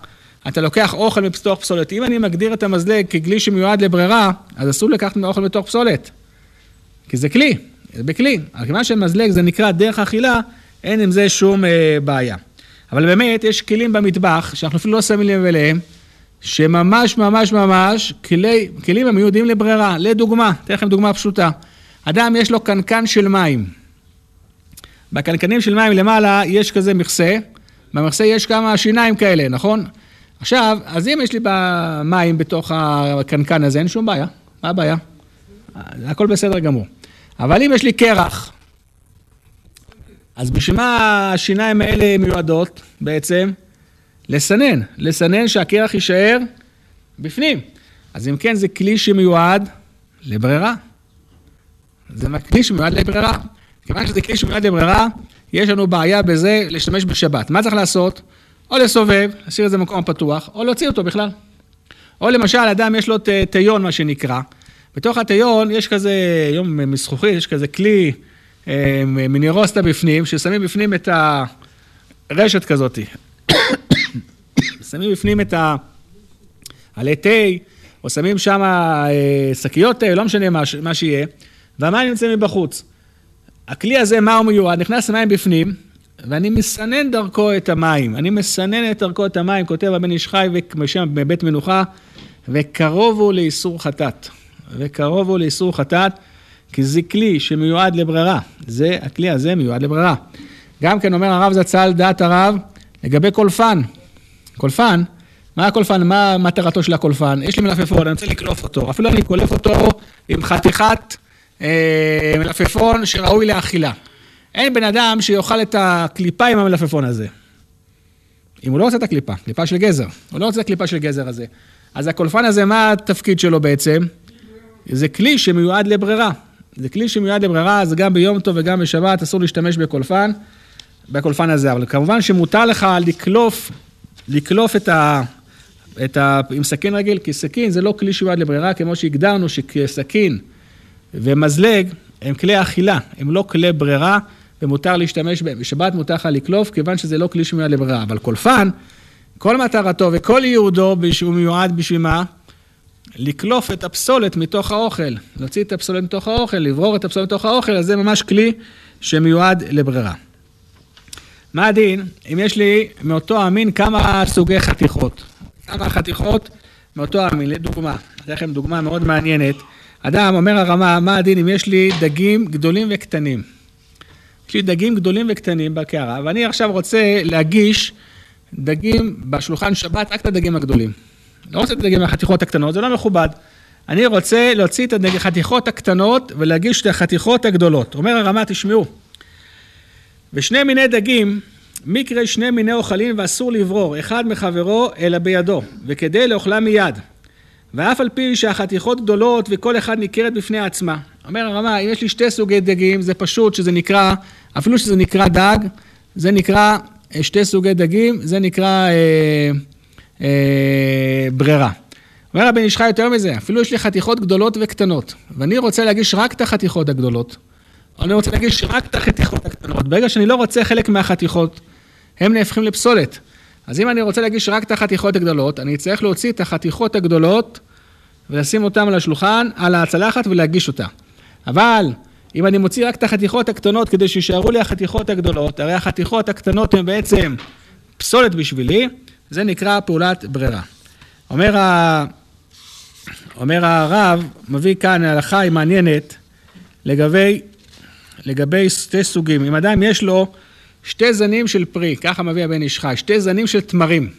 אתה לוקח אוכל מתוך פסולת. אם אני מגדיר את המזלג ככלי שמיועד לברירה, אז אסור לקחת מאוכל מתוך פסולת. כי זה כלי, זה בכלי. אבל כיוון שמזלג זה נקרא דרך אכילה, אין עם זה שום אה, בעיה. אבל באמת, יש כלים במטבח, שאנחנו אפילו לא שמים לב אליהם, שממש ממש ממש כלי, כלים המיועדים לברירה. לדוגמה, אתן לכם דוגמה פשוטה. אדם יש לו קנקן של מים. בקנקנים של מים למעלה יש כזה מכסה, במכסה יש כמה שיניים כאלה, נכון? עכשיו, אז אם יש לי מים בתוך הקנקן הזה, אין שום בעיה. מה הבעיה? הכל בסדר גמור. אבל אם יש לי קרח, אז בשביל מה השיניים האלה מיועדות בעצם? לסנן, לסנן שהקרח יישאר בפנים. אז אם כן, זה כלי שמיועד לברירה. זה כלי שמיועד לברירה. כיוון שזה כלי שמיועד לברירה, יש לנו בעיה בזה להשתמש בשבת. מה צריך לעשות? או לסובב, להשאיר את זה במקום הפתוח, או להוציא אותו בכלל. או למשל, אדם יש לו טיון, מה שנקרא. בתוך הטיון יש כזה, היום מזכוכית, יש כזה כלי אה, מנירוסטה בפנים, ששמים בפנים את הרשת כזאת. <coughs> שמים בפנים את העלי תה, או שמים שם אה, שקיות תה, לא משנה מה, מה שיהיה, והמים נמצאים מבחוץ. הכלי הזה, מה הוא מיועד? נכנס למים בפנים, ואני מסנן דרכו את המים. אני מסנן את דרכו את המים, כותב הבן איש חי ושם בבית מנוחה, וקרוב הוא לאיסור חטאת. וקרוב הוא לאיסור חטאת, כי זה כלי שמיועד לברירה. זה, הכלי הזה מיועד לברירה. גם כן אומר הרב זצ"ל, דעת הרב, לגבי קולפן. קולפן, מה הקולפן? מה מטרתו של הקולפן? יש לי מלפפון, אני רוצה לקלוף אותו. אפילו אני קולף אותו עם חתיכת אה, מלפפון שראוי לאכילה. אין בן אדם שיאכל את הקליפה עם המלפפון הזה. אם הוא לא רוצה את הקליפה, קליפה של גזר. הוא לא רוצה את הקליפה של גזר הזה. אז הקולפן הזה, מה התפקיד שלו בעצם? זה כלי שמיועד לברירה. זה כלי שמיועד לברירה, אז גם ביום טוב וגם בשבת אסור להשתמש בקולפן, בקולפן הזה. אבל כמובן שמותר לך לקלוף, לקלוף את ה... את ה... עם סכין רגיל, כי סכין זה לא כלי שמיועד לברירה, כמו שהגדרנו שסכין ומזלג הם כלי אכילה, הם לא כלי ברירה, ומותר להשתמש בהם. בשבת מותר לך לקלוף, כיוון שזה לא כלי שמיועד לברירה. אבל קולפן, כל מטרתו וכל ייעודו הוא מיועד בשביל מה? לקלוף את הפסולת מתוך האוכל, להוציא את הפסולת מתוך האוכל, לברור את הפסולת מתוך האוכל, אז זה ממש כלי שמיועד לברירה. מה הדין אם יש לי מאותו המין כמה סוגי חתיכות? כמה חתיכות מאותו המין, לדוגמה, אתן לכם דוגמה מאוד מעניינת. אדם, אומר הרמה, מה הדין אם יש לי דגים גדולים וקטנים? יש לי דגים גדולים וקטנים בקערה, ואני עכשיו רוצה להגיש דגים בשולחן שבת, רק את הדגים הגדולים. לא רוצה את הדגים מהחתיכות הקטנות, זה לא מכובד. אני רוצה להוציא את החתיכות הקטנות ולהגיש את החתיכות הגדולות. אומר הרמה, תשמעו, ושני מיני דגים, מקרה שני מיני אוכלים ואסור לברור, אחד מחברו אלא בידו, וכדי לאוכלה מיד. ואף על פי שהחתיכות גדולות וכל אחד ניכרת בפני עצמה. אומר הרמה, אם יש לי שתי סוגי דגים, זה פשוט שזה נקרא, אפילו שזה נקרא דג, זה נקרא אה, שתי סוגי דגים, זה נקרא אה, אה, ברירה. אומר רבי נשחי יותר מזה, אפילו יש לי חתיכות גדולות וקטנות, ואני רוצה להגיש רק את החתיכות הגדולות, אני רוצה להגיש רק את החתיכות הקטנות. ברגע שאני לא רוצה חלק מהחתיכות, הם נהפכים לפסולת. אז אם אני רוצה להגיש רק את החתיכות הגדולות, אני צריך להוציא את החתיכות הגדולות ולשים אותן על השולחן, על הצלחת ולהגיש אותה. אבל אם אני מוציא רק את החתיכות הקטנות כדי שישארו לי החתיכות הגדולות, הרי החתיכות הקטנות הן בעצם פסולת בשבילי, זה נקרא פעולת ברירה. אומר, ה... אומר הרב, מביא כאן הלכה היא מעניינת לגבי, לגבי שתי סוגים. אם אדם יש לו שתי זנים של פרי, ככה מביא הבן איש חי, שתי זנים של תמרים,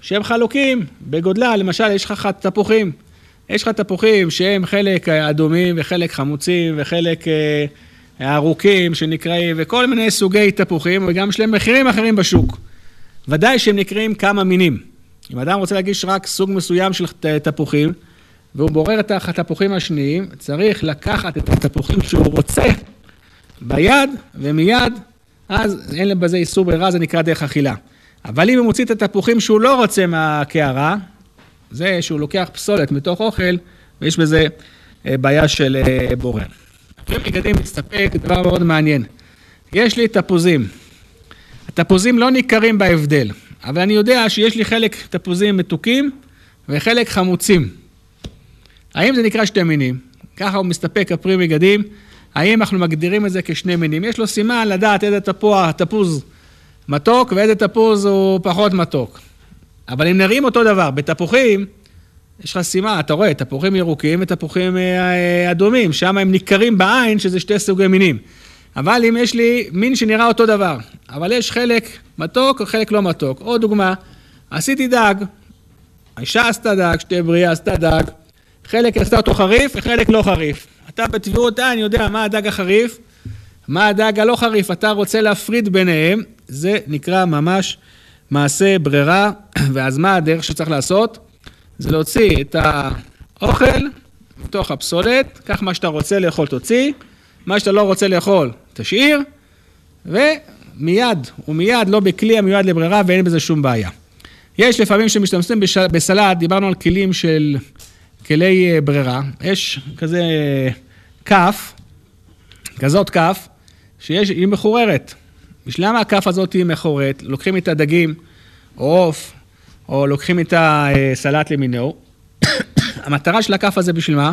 שהם חלוקים בגודלה, למשל יש לך תפוחים, יש לך תפוחים שהם חלק אדומים וחלק חמוצים וחלק אה, ארוכים שנקראים, וכל מיני סוגי תפוחים, וגם יש להם מחירים אחרים בשוק. ודאי שהם נקראים כמה מינים. אם אדם רוצה להגיש רק סוג מסוים של תפוחים, והוא בורר את התפוחים השניים, צריך לקחת את התפוחים שהוא רוצה ביד, ומיד, אז אין בזה איסור ברירה, זה נקרא דרך אכילה. אבל אם הוא מוציא את התפוחים שהוא לא רוצה מהקערה, זה שהוא לוקח פסולת מתוך אוכל, ויש בזה אה, בעיה של אה, בורר. הפרי מגדים מסתפק, דבר מאוד מעניין. יש לי תפוזים. התפוזים לא ניכרים בהבדל, אבל אני יודע שיש לי חלק תפוזים מתוקים וחלק חמוצים. האם זה נקרא שתי מינים? ככה הוא מסתפק הפרי מגדים. האם אנחנו מגדירים את זה כשני מינים? יש לו סימן לדעת איזה תפוח, תפוז מתוק ואיזה תפוז הוא פחות מתוק. אבל אם נראים אותו דבר, בתפוחים, יש לך סימן, אתה רואה, תפוחים ירוקים ותפוחים אה, אדומים, שם הם ניכרים בעין שזה שתי סוגי מינים. אבל אם יש לי מין שנראה אותו דבר, אבל יש חלק מתוק וחלק לא מתוק. עוד דוגמה, עשיתי דג, האישה עשתה דג, שתי בריאה עשתה דג, חלק עשתה אותו חריף וחלק לא חריף. אתה בתביעות עין יודע מה הדג החריף, מה הדג הלא חריף, אתה רוצה להפריד ביניהם, זה נקרא ממש מעשה ברירה, <clears throat> ואז מה הדרך שצריך לעשות? זה להוציא את האוכל מתוך הפסולת, קח מה שאתה רוצה לאכול תוציא, מה שאתה לא רוצה לאכול תשאיר, ומיד, ומיד לא בכלי המיועד לברירה ואין בזה שום בעיה. יש לפעמים שמשתמשים בסלט, דיברנו על כלים של כלי אה, ברירה, יש כזה כף, כזאת כף, שהיא מחוררת. בשביל למה הכף הזאת היא מחוררת? לוקחים את הדגים, או עוף, או לוקחים את הסלט למינו. <coughs> המטרה של הכף הזה בשביל מה?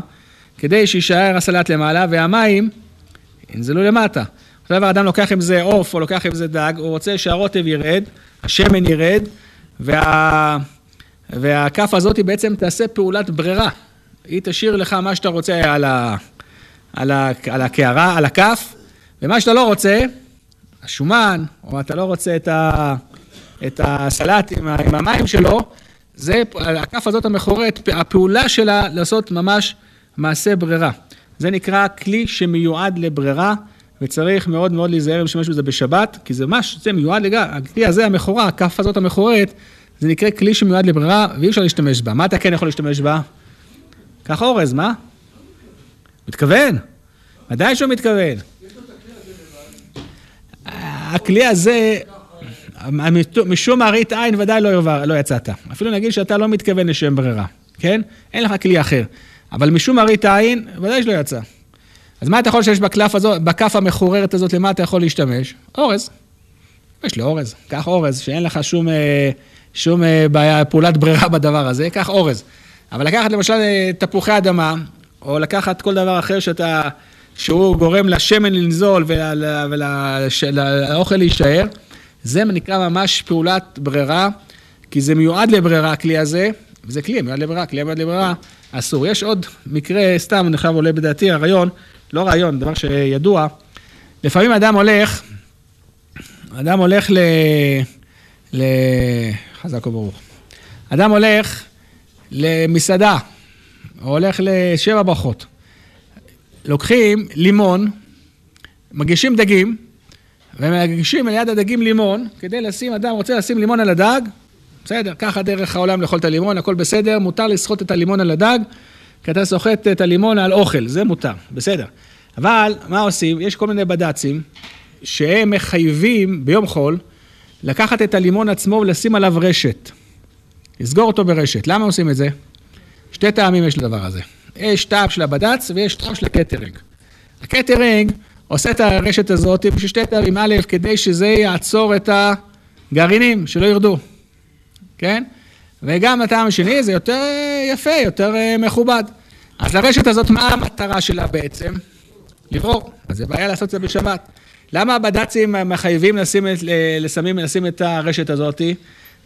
כדי שיישאר הסלט למעלה והמים ינזלו למטה. עכשיו האדם לוקח עם זה עוף או לוקח עם זה דג, הוא רוצה שהרוטב ירד, השמן ירד, וה... והכף הזאת בעצם תעשה פעולת ברירה. היא תשאיר לך מה שאתה רוצה על, ה... על, ה... על הקערה, על הכף, ומה שאתה לא רוצה, השומן, או אתה לא רוצה את, ה... את הסלט עם. עם המים שלו, זה הכף הזאת המכורת, הפעולה שלה לעשות ממש מעשה ברירה. זה נקרא כלי שמיועד לברירה, וצריך מאוד מאוד להיזהר להשתמש בזה בשבת, כי זה ממש, זה מיועד לגמרי, הכלי הזה המכורה, הכף הזאת המכוערת, זה נקרא כלי שמיועד לברירה, ואי אפשר להשתמש בה. מה אתה כן יכול להשתמש בה? קח אורז, מה? מתכוון? ודאי שהוא מתכוון. הכלי הזה, משום מראית עין ודאי לא, לא יצאת. אפילו נגיד שאתה לא מתכוון לשם ברירה, כן? אין לך כלי אחר. אבל משום מראית עין, ודאי שלא יצא. אז מה אתה יכול שיש בקלף הזאת, בכף המחוררת הזאת, למה אתה יכול להשתמש? אורז. יש לי אורז. קח אורז, שאין לך שום, אה, שום אה, בעיה, פעולת ברירה בדבר הזה, קח אורז. אבל לקחת למשל אה, תפוחי אדמה, או לקחת כל דבר אחר שאתה, שהוא גורם לשמן לנזול ולאוכל להישאר, זה נקרא ממש פעולת ברירה, כי זה מיועד לברירה, הכלי הזה, וזה כלי מיועד לברירה, כלי מיועד לברירה, אסור. יש עוד מקרה, סתם, אני חייב עולה בדעתי, הרעיון, לא רעיון, דבר שידוע, לפעמים אדם הולך, אדם הולך ל... ל... חזק וברוך. אדם הולך למסעדה, או הולך לשבע ברכות. לוקחים לימון, מגישים דגים, ומגישים ליד הדגים לימון, כדי לשים, אדם רוצה לשים לימון על הדג, בסדר, ככה דרך העולם לאכול את הלימון, הכל בסדר, מותר לסחוט את הלימון על הדג, כי אתה סוחט את הלימון על אוכל, זה מותר, בסדר. אבל מה עושים? יש כל מיני בד"צים שהם מחייבים ביום חול לקחת את הלימון עצמו ולשים עליו רשת. לסגור אותו ברשת. למה עושים את זה? שתי טעמים יש לדבר הזה. יש טעם של הבד"ץ ויש טעם של הקטרינג. הקטרינג עושה את הרשת הזאת בשביל שתי טעמים. א', כדי שזה יעצור את הגרעינים, שלא ירדו. כן? וגם הטעם השני זה יותר יפה, יותר מכובד. אז לרשת הזאת, מה המטרה שלה בעצם? לברור. אז זה בעיה לעשות את זה בשבת. למה הבד"צים מחייבים לשים את, לסמים, לשים את הרשת הזאת?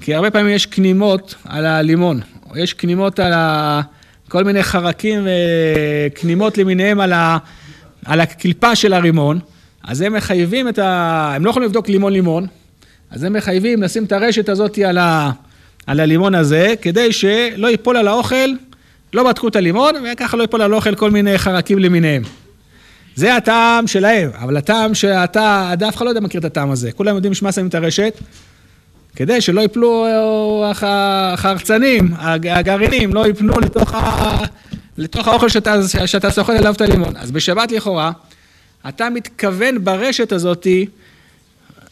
כי הרבה פעמים יש כנימות על הלימון, יש כנימות על ה... כל מיני חרקים וכנימות למיניהם על, ה... על הקליפה של הרימון, אז הם מחייבים את ה... הם לא יכולים לבדוק לימון-לימון, אז הם מחייבים לשים את הרשת הזאת על, ה... על הלימון הזה, כדי שלא ייפול על האוכל, לא בדקו את הלימון, וככה לא ייפול על האוכל כל מיני חרקים למיניהם. זה הטעם שלהם, אבל הטעם שאתה, אף אחד לא יודע מכיר את הטעם הזה. כולם יודעים שמה שמים את הרשת, כדי שלא ייפלו החרצנים, הגרעינים, לא ייפנו לתוך, ה... לתוך האוכל שאתה, שאתה סוחט אליו את הלימון. אז בשבת לכאורה, אתה מתכוון ברשת הזאתי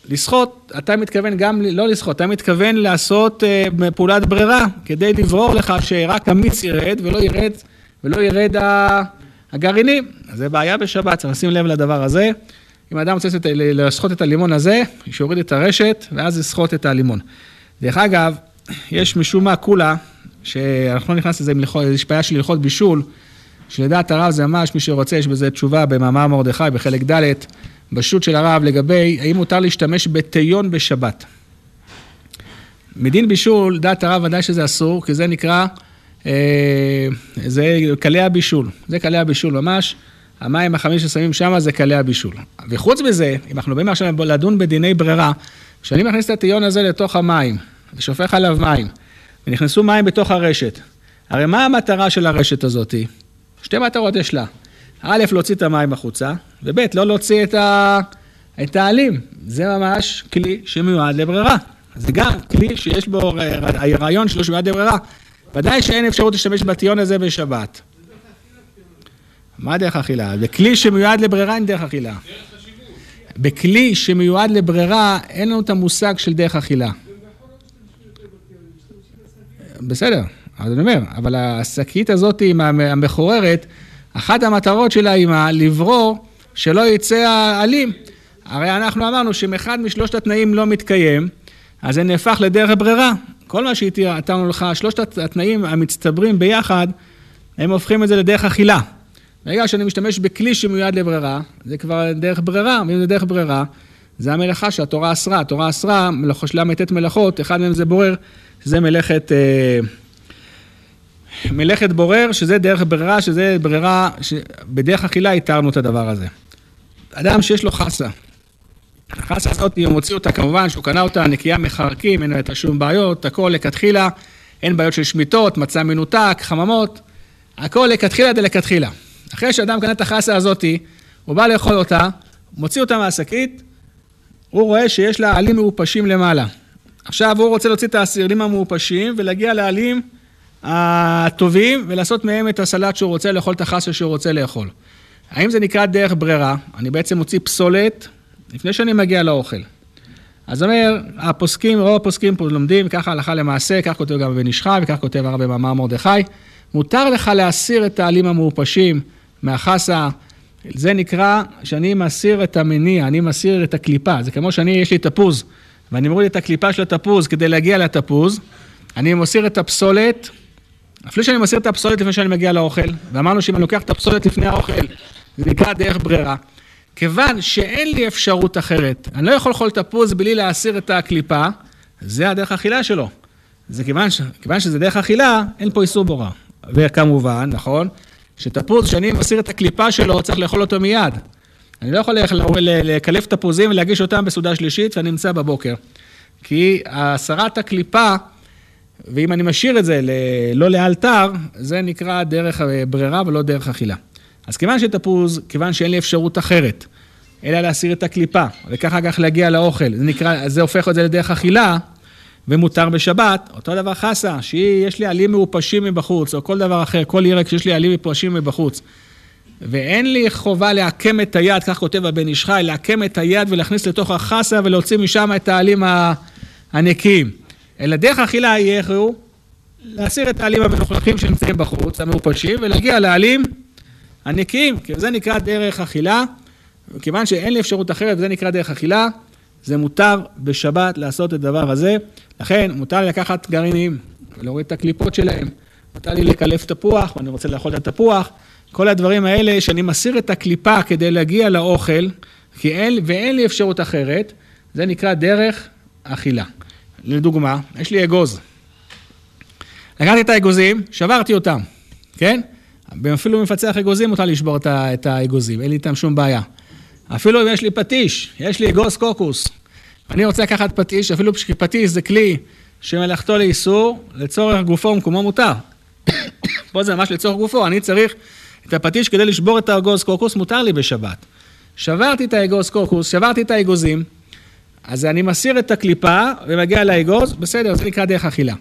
לסחוט, אתה מתכוון גם, לא לסחוט, אתה מתכוון לעשות uh, פעולת ברירה, כדי לברור לך שרק המיץ ירד ולא ירד, ולא ירד הגרעינים. זה בעיה בשבת, צריך לשים לב לדבר הזה. אם האדם רוצה לסחוט את הלימון הזה, שיוריד את הרשת, ואז יסחוט את הלימון. דרך אגב, יש משום מה קולה, שאנחנו לא נכנס לזה, יש בעיה של הלכות בישול, שלדעת הרב זה ממש, מי שרוצה, יש בזה תשובה במאמר מרדכי, בחלק ד', בשו"ת של הרב, לגבי האם מותר להשתמש בתיון בשבת. מדין בישול, דעת הרב ודאי שזה אסור, כי זה נקרא, אה, זה קלי הבישול, זה קלי הבישול ממש. המים החמים ששמים שם זה קלי הבישול. וחוץ מזה, אם אנחנו באים עכשיו לדון בדיני ברירה, כשאני מכניס את הטיון הזה לתוך המים, ושופך עליו מים, ונכנסו מים בתוך הרשת, הרי מה המטרה של הרשת הזאת? שתי מטרות יש לה. א', להוציא את המים החוצה, וב', לא להוציא את, ה... את העלים. זה ממש כלי שמיועד לברירה. זה גם כלי שיש בו הרעיון שלו שמיועד לברירה. ודאי שאין אפשרות להשתמש בטיון הזה בשבת. מה דרך אכילה? בכלי שמיועד לברירה אין דרך אכילה. בכלי שמיועד לברירה אין לנו את המושג של דרך אכילה. בסדר, אז אני אומר, אבל השקית הזאת המחוררת, אחת המטרות שלה היא מה? לברור שלא יצא העלים. הרי אנחנו אמרנו שאם אחד משלושת התנאים לא מתקיים, אז זה נהפך לדרך ברירה. כל מה שהתארנו לך, שלושת התנאים המצטברים ביחד, הם הופכים את זה לדרך אכילה. ברגע שאני משתמש בכלי שמיועד לברירה, זה כבר דרך ברירה, ואם זה דרך ברירה, זה המלאכה שהתורה אסרה. התורה אסרה, מלאכות ל"ט מלאכות, אחד מהם זה בורר, זה מלאכת, אה, מלאכת בורר, שזה דרך ברירה, שזה ברירה, בדרך אכילה התארנו את הדבר הזה. אדם שיש לו חסה, החסה הזאת, הוא מוציא אותה, כמובן שהוא קנה אותה נקייה מחרקים, אין לה שום בעיות, הכל לכתחילה, אין בעיות של שמיטות, מצע מנותק, חממות, הכל לכתחילה דלכתחילה. אחרי שאדם קנה את החסה הזאתי, הוא בא לאכול אותה, מוציא אותה מהשקית, הוא רואה שיש לה עלים מעופשים למעלה. עכשיו הוא רוצה להוציא את העלים המעופשים ולהגיע לעלים הטובים ולעשות מהם את הסלט שהוא רוצה לאכול, את החסה שהוא רוצה לאכול. האם זה נקרא דרך ברירה? אני בעצם מוציא פסולת לפני שאני מגיע לאוכל. אז אומר, הפוסקים, רוב הפוסקים פה לומדים, ככה הלכה למעשה, כך כותב גם בן איש וכך כותב הרב במאמר מרדכי. מותר לך להסיר את העלים המעופשים מהחסה, זה נקרא שאני מסיר את המניע, אני מסיר את הקליפה. זה כמו שאני, יש לי תפוז, ואני מוריד את הקליפה של התפוז כדי להגיע לתפוז, אני מסיר את הפסולת, אפילו שאני מסיר את הפסולת לפני שאני מגיע לאוכל, ואמרנו שאם אני לוקח את הפסולת לפני האוכל, זה נקרא דרך ברירה. כיוון שאין לי אפשרות אחרת, אני לא יכול לאכול תפוז בלי להסיר את הקליפה, זה הדרך האכילה שלו. זה כיוון, ש... כיוון שזה דרך אכילה, אין פה איסור בורא. וכמובן, נכון, שתפוז, כשאני מסיר את הקליפה שלו, צריך לאכול אותו מיד. אני לא יכול לקלף תפוזים ולהגיש אותם בסעודה שלישית ואני נמצא בבוקר. כי הסרת הקליפה, ואם אני משאיר את זה לא לאלתר, זה נקרא דרך ברירה ולא דרך אכילה. אז כיוון שתפוז, כיוון שאין לי אפשרות אחרת, אלא להסיר את הקליפה, וככה כך להגיע לאוכל, זה נקרא, זה הופך את זה לדרך אכילה, ומותר בשבת, אותו דבר חסה, שיש לי עלים מעופשים מבחוץ, או כל דבר אחר, כל ירק שיש לי עלים מעופשים מבחוץ. ואין לי חובה לעקם את היד, כך כותב הבן איש חי, לעקם את היד ולהכניס לתוך החסה ולהוציא משם את העלים הנקיים. אלא דרך אכילה יהיה איך הוא? להסיר את העלים המלוכלכים שנמצאים בחוץ, המעופשים, ולהגיע לעלים הנקיים, כי זה נקרא דרך אכילה, וכיוון שאין לי אפשרות אחרת, וזה נקרא דרך אכילה, זה מותר בשבת לעשות את הדבר הזה. לכן, מותר לי לקחת גרעינים ולהוריד את הקליפות שלהם. מותר לי לקלף תפוח, ואני רוצה לאכול את התפוח, כל הדברים האלה, שאני מסיר את הקליפה כדי להגיע לאוכל, כי אין, ואין לי אפשרות אחרת, זה נקרא דרך אכילה. לדוגמה, יש לי אגוז. לקחתי את האגוזים, שברתי אותם, כן? אפילו במפצח אגוזים מותר לשבור את האגוזים, אין לי איתם שום בעיה. אפילו אם יש לי פטיש, יש לי אגוז קוקוס, אני רוצה לקחת פטיש, אפילו פטיש זה כלי שמלאכתו לאיסור, לצורך גופו ומקומו מותר. פה זה ממש לצורך גופו, אני צריך את הפטיש כדי לשבור את האגוז קוקוס, מותר לי בשבת. שברתי את האגוז קוקוס, שברתי את האגוזים, אז אני מסיר את הקליפה ומגיע לאגוז, בסדר, זה נקרא דרך אכילה.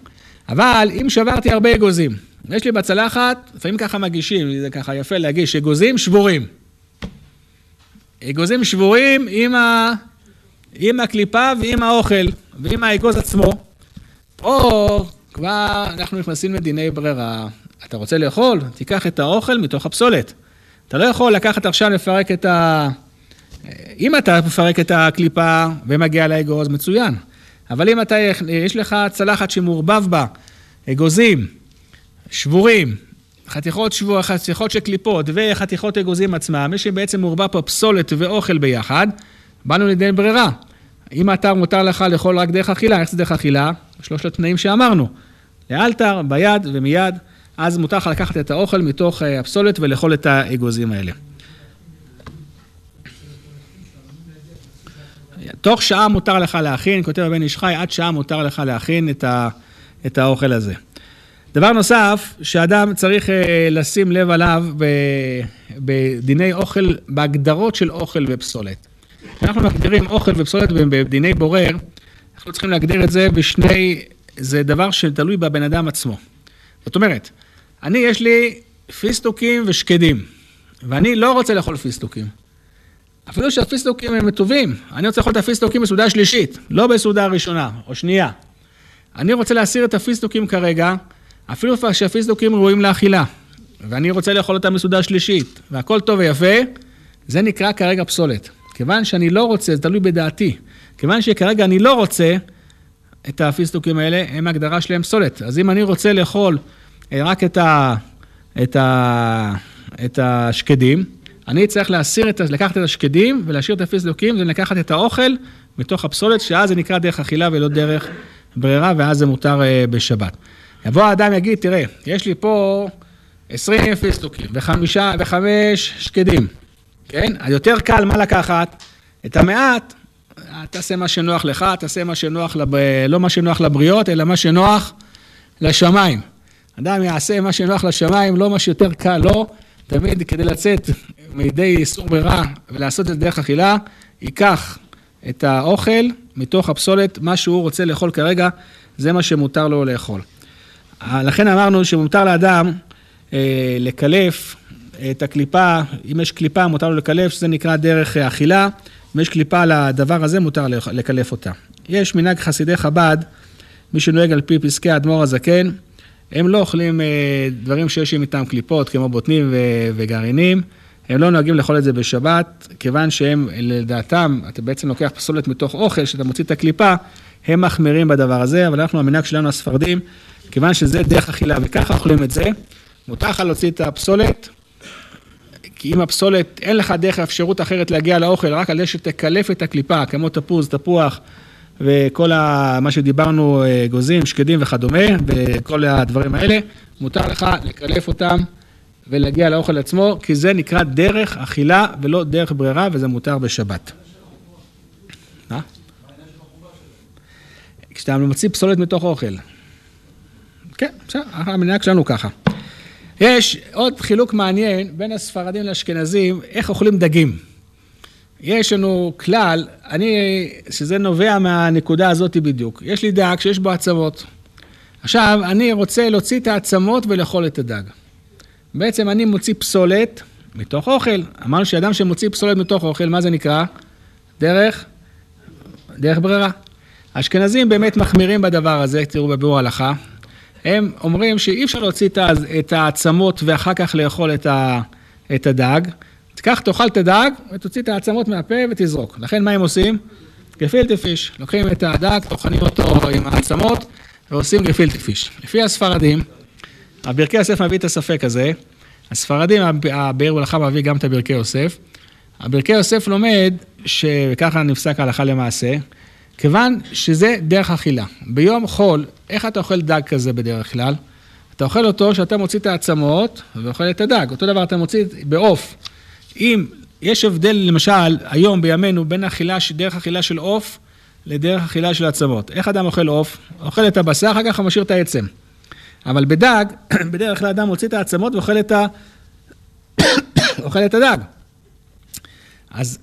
אבל אם שברתי הרבה אגוזים, יש לי בצלחת, לפעמים ככה מגישים, זה ככה יפה להגיש, אגוזים שבורים. אגוזים שבורים עם, ה... עם הקליפה ועם האוכל ועם האגוז עצמו. פה כבר אנחנו נכנסים לדיני ברירה. אתה רוצה לאכול? תיקח את האוכל מתוך הפסולת. אתה לא יכול לקחת עכשיו לפרק את ה... אם אתה מפרק את הקליפה ומגיע לאגוז, מצוין. אבל אם אתה, יש לך צלחת שמעורבב בה אגוזים, שבורים, חתיכות שבוע, חתיכות של קליפות וחתיכות אגוזים עצמם, מי שבעצם מעורבב פה פסולת ואוכל ביחד, באנו לידי ברירה. אם אתה מותר לך לאכול רק דרך אכילה, איך זה דרך אכילה? שלושת התנאים שאמרנו. לאלתר, ביד ומיד, אז מותר לך לקחת את האוכל מתוך אה, הפסולת ולאכול את האגוזים האלה. תוך שעה מותר לך להכין, כותב הבן איש חי, עד שעה מותר לך להכין את, ה, את האוכל הזה. דבר נוסף, שאדם צריך אה, לשים לב עליו בדיני אוכל, בהגדרות של אוכל ופסולת. כשאנחנו מגדירים אוכל ופסולת בדיני בורר, אנחנו צריכים להגדיר את זה בשני, זה דבר שתלוי בבן אדם עצמו. זאת אומרת, אני, יש לי פיסטוקים ושקדים, ואני לא רוצה לאכול פיסטוקים. אפילו שהפיסטוקים הם טובים, אני רוצה לאכול את הפיסטוקים בסעודה שלישית, לא בסעודה ראשונה או שנייה. אני רוצה להסיר את הפיסטוקים כרגע, אפילו שהפיסטוקים ראויים לאכילה, ואני רוצה לאכול אותם בסעודה שלישית, והכל טוב ויפה, זה נקרא כרגע פסולת. כיוון שאני לא רוצה, זה תלוי בדעתי, כיוון שכרגע אני לא רוצה את הפיסטוקים האלה, הם ההגדרה שלהם פסולת. אז אם אני רוצה לאכול אה, רק את, ה, את, ה, את השקדים, אני צריך להסיר את, לקחת את השקדים ולהשאיר את הפיסטוקים, זה לקחת את האוכל מתוך הפסולת, שאז זה נקרא דרך אכילה ולא דרך ברירה, ואז זה מותר uh, בשבת. יבוא האדם, יגיד, תראה, יש לי פה 20 פיסטוקים וחמישה וחמש שקדים, כן? אז יותר קל מה לקחת? את המעט, תעשה מה שנוח לך, תעשה מה שנוח, לב... לא מה שנוח לבריות, אלא מה שנוח לשמיים. אדם יעשה מה שנוח לשמיים, לא מה שיותר קל לו, לא. תמיד כדי לצאת מידי איסור ברירה ולעשות את זה דרך אכילה, ייקח את האוכל מתוך הפסולת, מה שהוא רוצה לאכול כרגע, זה מה שמותר לו לאכול. לכן אמרנו שמותר לאדם אה, לקלף את הקליפה, אם יש קליפה מותר לו לקלף, שזה נקרא דרך אכילה, אם יש קליפה לדבר הזה מותר לקלף אותה. יש מנהג חסידי חב"ד, מי שנוהג על פי פסקי האדמו"ר הזקן, הם לא אוכלים אה, דברים שיש איתם קליפות, כמו בוטנים וגרעינים. הם לא נוהגים לאכול את זה בשבת, כיוון שהם, לדעתם, אתה בעצם לוקח פסולת מתוך אוכל, שאתה מוציא את הקליפה, הם מחמירים בדבר הזה, אבל אנחנו, המנהג שלנו, הספרדים, כיוון שזה דרך אכילה וככה אוכלים את זה, מותר לך להוציא את הפסולת, כי אם הפסולת, אין לך דרך אפשרות אחרת להגיע לאוכל, רק על זה שתקלף את הקליפה, כמו תפוז, תפוח, וכל ה, מה שדיברנו, אה, גוזים, שקדים וכדומה, וכל הדברים האלה, מותר לך לקלף אותם ולהגיע לאוכל עצמו, כי זה נקרא דרך אכילה ולא דרך ברירה, וזה מותר בשבת. מה? כשאתה מוציא פסולת מתוך אוכל. כן, בסדר, המנהג שלנו ככה. יש עוד חילוק מעניין בין הספרדים לאשכנזים, איך אוכלים דגים. יש לנו כלל, אני, שזה נובע מהנקודה הזאת בדיוק. יש לי דג שיש בו עצמות. עכשיו, אני רוצה להוציא את העצמות ולאכול את הדג. בעצם אני מוציא פסולת מתוך אוכל. אמרנו שאדם שמוציא פסולת מתוך אוכל, מה זה נקרא? דרך, דרך ברירה. האשכנזים באמת מחמירים בדבר הזה, תראו בביאור הלכה. הם אומרים שאי אפשר להוציא את העצמות ואחר כך לאכול את, ה, את הדג. תיקח, תאכל את הדג ותוציא את העצמות מהפה ותזרוק. לכן מה הם עושים? גפילטה פיש. לוקחים את הדג, טוחנים אותו עם העצמות ועושים גפילטה פיש. לפי הספרדים, הברכי יוסף מביא את הספק הזה, הספרדים, הבאר ולכה מביא גם את הברכי יוסף. הברכי יוסף לומד, שככה נפסק ההלכה למעשה, כיוון שזה דרך אכילה. ביום חול, איך אתה אוכל דג כזה בדרך כלל? אתה אוכל אותו שאתה מוציא את העצמות ואוכל את הדג. אותו דבר אתה מוציא בעוף. אם יש הבדל, למשל, היום בימינו, בין אכילה, דרך אכילה של עוף לדרך אכילה של עצמות. איך אדם אוכל עוף? אוכל את הבשר, אחר כך הוא משאיר את העצם. אבל בדג, <coughs> בדרך כלל אדם מוציא את העצמות ואוכל את, ה... <coughs> אוכל את הדג. אז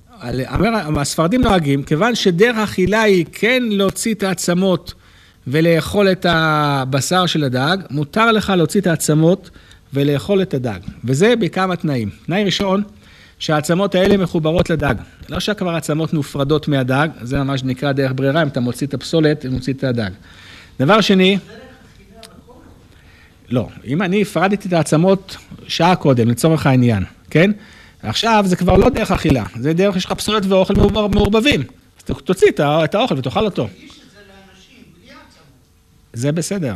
אומר, הספרדים נוהגים, כיוון שדרך אכילה היא כן להוציא את העצמות ולאכול את הבשר של הדג, מותר לך להוציא את העצמות ולאכול את הדג. וזה בכמה תנאים. תנאי ראשון, שהעצמות האלה מחוברות לדג. לא שכבר עצמות מופרדות מהדג, זה ממש נקרא דרך ברירה, אם אתה מוציא את הפסולת, מוציא את הדג. דבר שני... לא, אם אני הפרדתי את העצמות שעה קודם, לצורך העניין, כן? עכשיו זה כבר לא דרך אכילה, זה דרך, יש לך פסולת ואוכל מעורבבים. אז תוציא את האוכל ותאכל אותו. זה בסדר.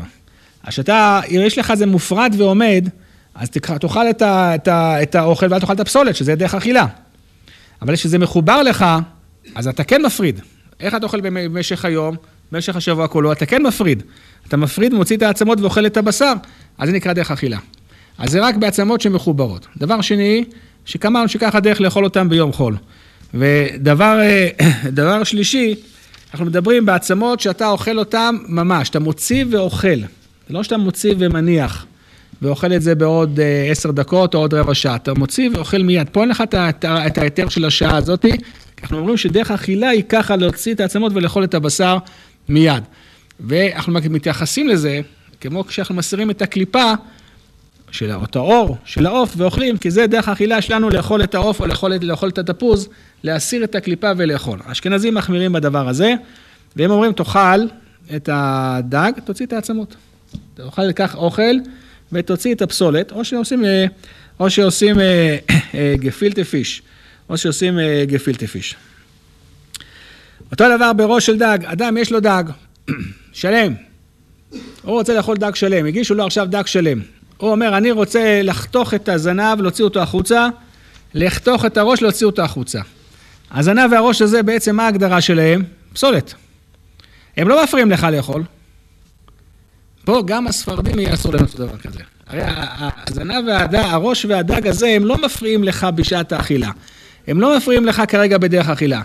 אז שאתה, אם יש לך זה מופרד ועומד, אז תאכל את, את, את האוכל ואל תאכל את הפסולת, שזה דרך אכילה. אבל כשזה מחובר לך, אז אתה כן מפריד. איך אתה אוכל במשך היום, במשך השבוע כולו, אתה כן מפריד. אתה מפריד, מוציא את העצמות ואוכל את הבשר, אז זה נקרא דרך אכילה. אז זה רק בעצמות שמחוברות. דבר שני, שכמה שככה דרך לאכול אותם ביום חול. ודבר <coughs> דבר שלישי, אנחנו מדברים בעצמות שאתה אוכל אותם ממש, אתה מוציא ואוכל. זה לא שאתה מוציא ומניח. ואוכל את זה בעוד אה, עשר דקות או עוד רבע שעה. אתה מוציא ואוכל מיד. פה אין לך את ההיתר של השעה הזאתי. אנחנו אומרים שדרך אכילה היא ככה להוציא את העצמות ולאכול את הבשר מיד. ואנחנו מתייחסים לזה, כמו כשאנחנו מסירים את הקליפה, של אותו האור של העוף ואוכלים, כי זה דרך האכילה שלנו לאכול את העוף או לאכול, לאכול את התפוז, להסיר את הקליפה ולאכול. האשכנזים מחמירים בדבר הזה, והם אומרים, תאכל את הדג, תוציא את העצמות. תאכל כך אוכל ותוציא את הפסולת, או שעושים, אה, או שעושים אה, אה, גפילטה פיש, או שעושים גפילטה פיש. אותו דבר בראש של דג, אדם יש לו דג, <clears throat> שלם, הוא רוצה לאכול דג שלם, הגישו לו עכשיו דג שלם. הוא אומר, אני רוצה לחתוך את הזנב, להוציא אותו החוצה, לחתוך את הראש, להוציא אותו החוצה. הזנב והראש הזה, בעצם מה ההגדרה שלהם? פסולת. הם לא מפריעים לך לאכול. פה גם הספרדים יעשו לנו את הדבר כזה. הרי הזנב והדג, הראש והדג הזה, הם לא מפריעים לך בשעת האכילה. הם לא מפריעים לך כרגע בדרך האכילה.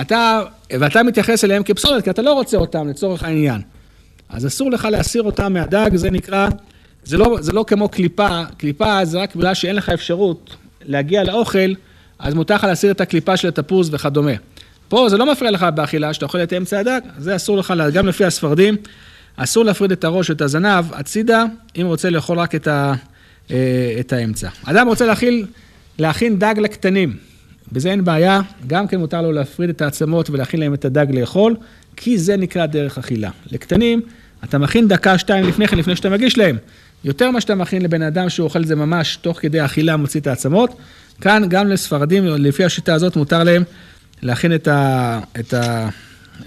אתה, ואתה מתייחס אליהם כפסולת, כי אתה לא רוצה אותם לצורך העניין. אז אסור לך להסיר אותם מהדג, זה נקרא, זה לא, זה לא כמו קליפה, קליפה זה רק בגלל שאין לך אפשרות להגיע לאוכל, אז מותר לך להסיר את הקליפה של התפוז וכדומה. פה זה לא מפריע לך באכילה, שאתה אוכל את אמצע הדג, זה אסור לך, גם לפי הספרדים. אסור להפריד את הראש ואת הזנב הצידה, אם רוצה לאכול רק את, ה, אה, את האמצע. אדם רוצה להכיל, להכין דג לקטנים, בזה אין בעיה, גם כן מותר לו להפריד את העצמות ולהכין להם את הדג לאכול, כי זה נקרא דרך אכילה. לקטנים, אתה מכין דקה, שתיים לפני כן, לפני שאתה מגיש להם. יותר ממה שאתה מכין לבן אדם שהוא אוכל את זה ממש תוך כדי אכילה, מוציא את העצמות. כאן גם לספרדים, לפי השיטה הזאת, מותר להם להכין את ה... את ה...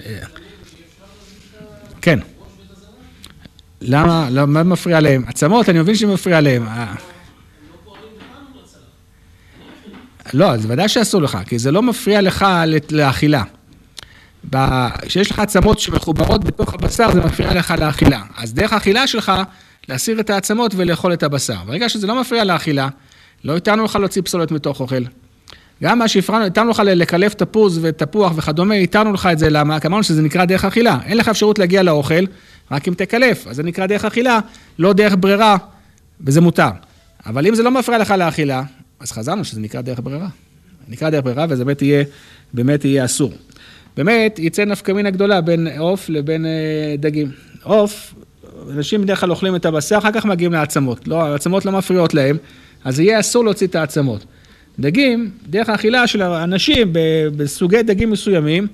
אה, כן. למה, לא, מה מפריע להם? עצמות, אני מבין שמפריע להם. אה. לא, אז ודאי שאסור לך, כי זה לא מפריע לך לאכילה. כשיש לך עצמות שמחוברות בתוך הבשר, זה מפריע לך לאכילה. אז דרך האכילה שלך, להסיר את העצמות ולאכול את הבשר. ברגע שזה לא מפריע לאכילה, לא התרנו לך להוציא פסולת מתוך אוכל. גם מה שהפרענו, התרנו לך לקלף תפוז ותפוח וכדומה, התרנו לך את זה, למה? כי אמרנו שזה נקרא דרך אכילה. אין לך אפשרות להגיע לאוכל, רק אם תקלף, אז זה נקרא דרך אכילה, לא דרך ברירה, וזה מותר. אבל אם זה לא מפריע לך לאכילה, אז חזרנו שזה נקרא דרך ברירה. נקרא דרך ברירה, וזה באמת יהיה, באמת יהיה אסור. באמת, יצא נפקא מינה גדולה בין עוף לבין אה, דגים. עוף, אנשים בדרך כלל אוכלים את הבשר, אחר כך מגיעים לעצמות. לא, העצמות לא מפריעות להם, אז יהיה אסור להוציא את העצמות. דגים, דרך האכילה של אנשים בסוגי דגים מסוימים,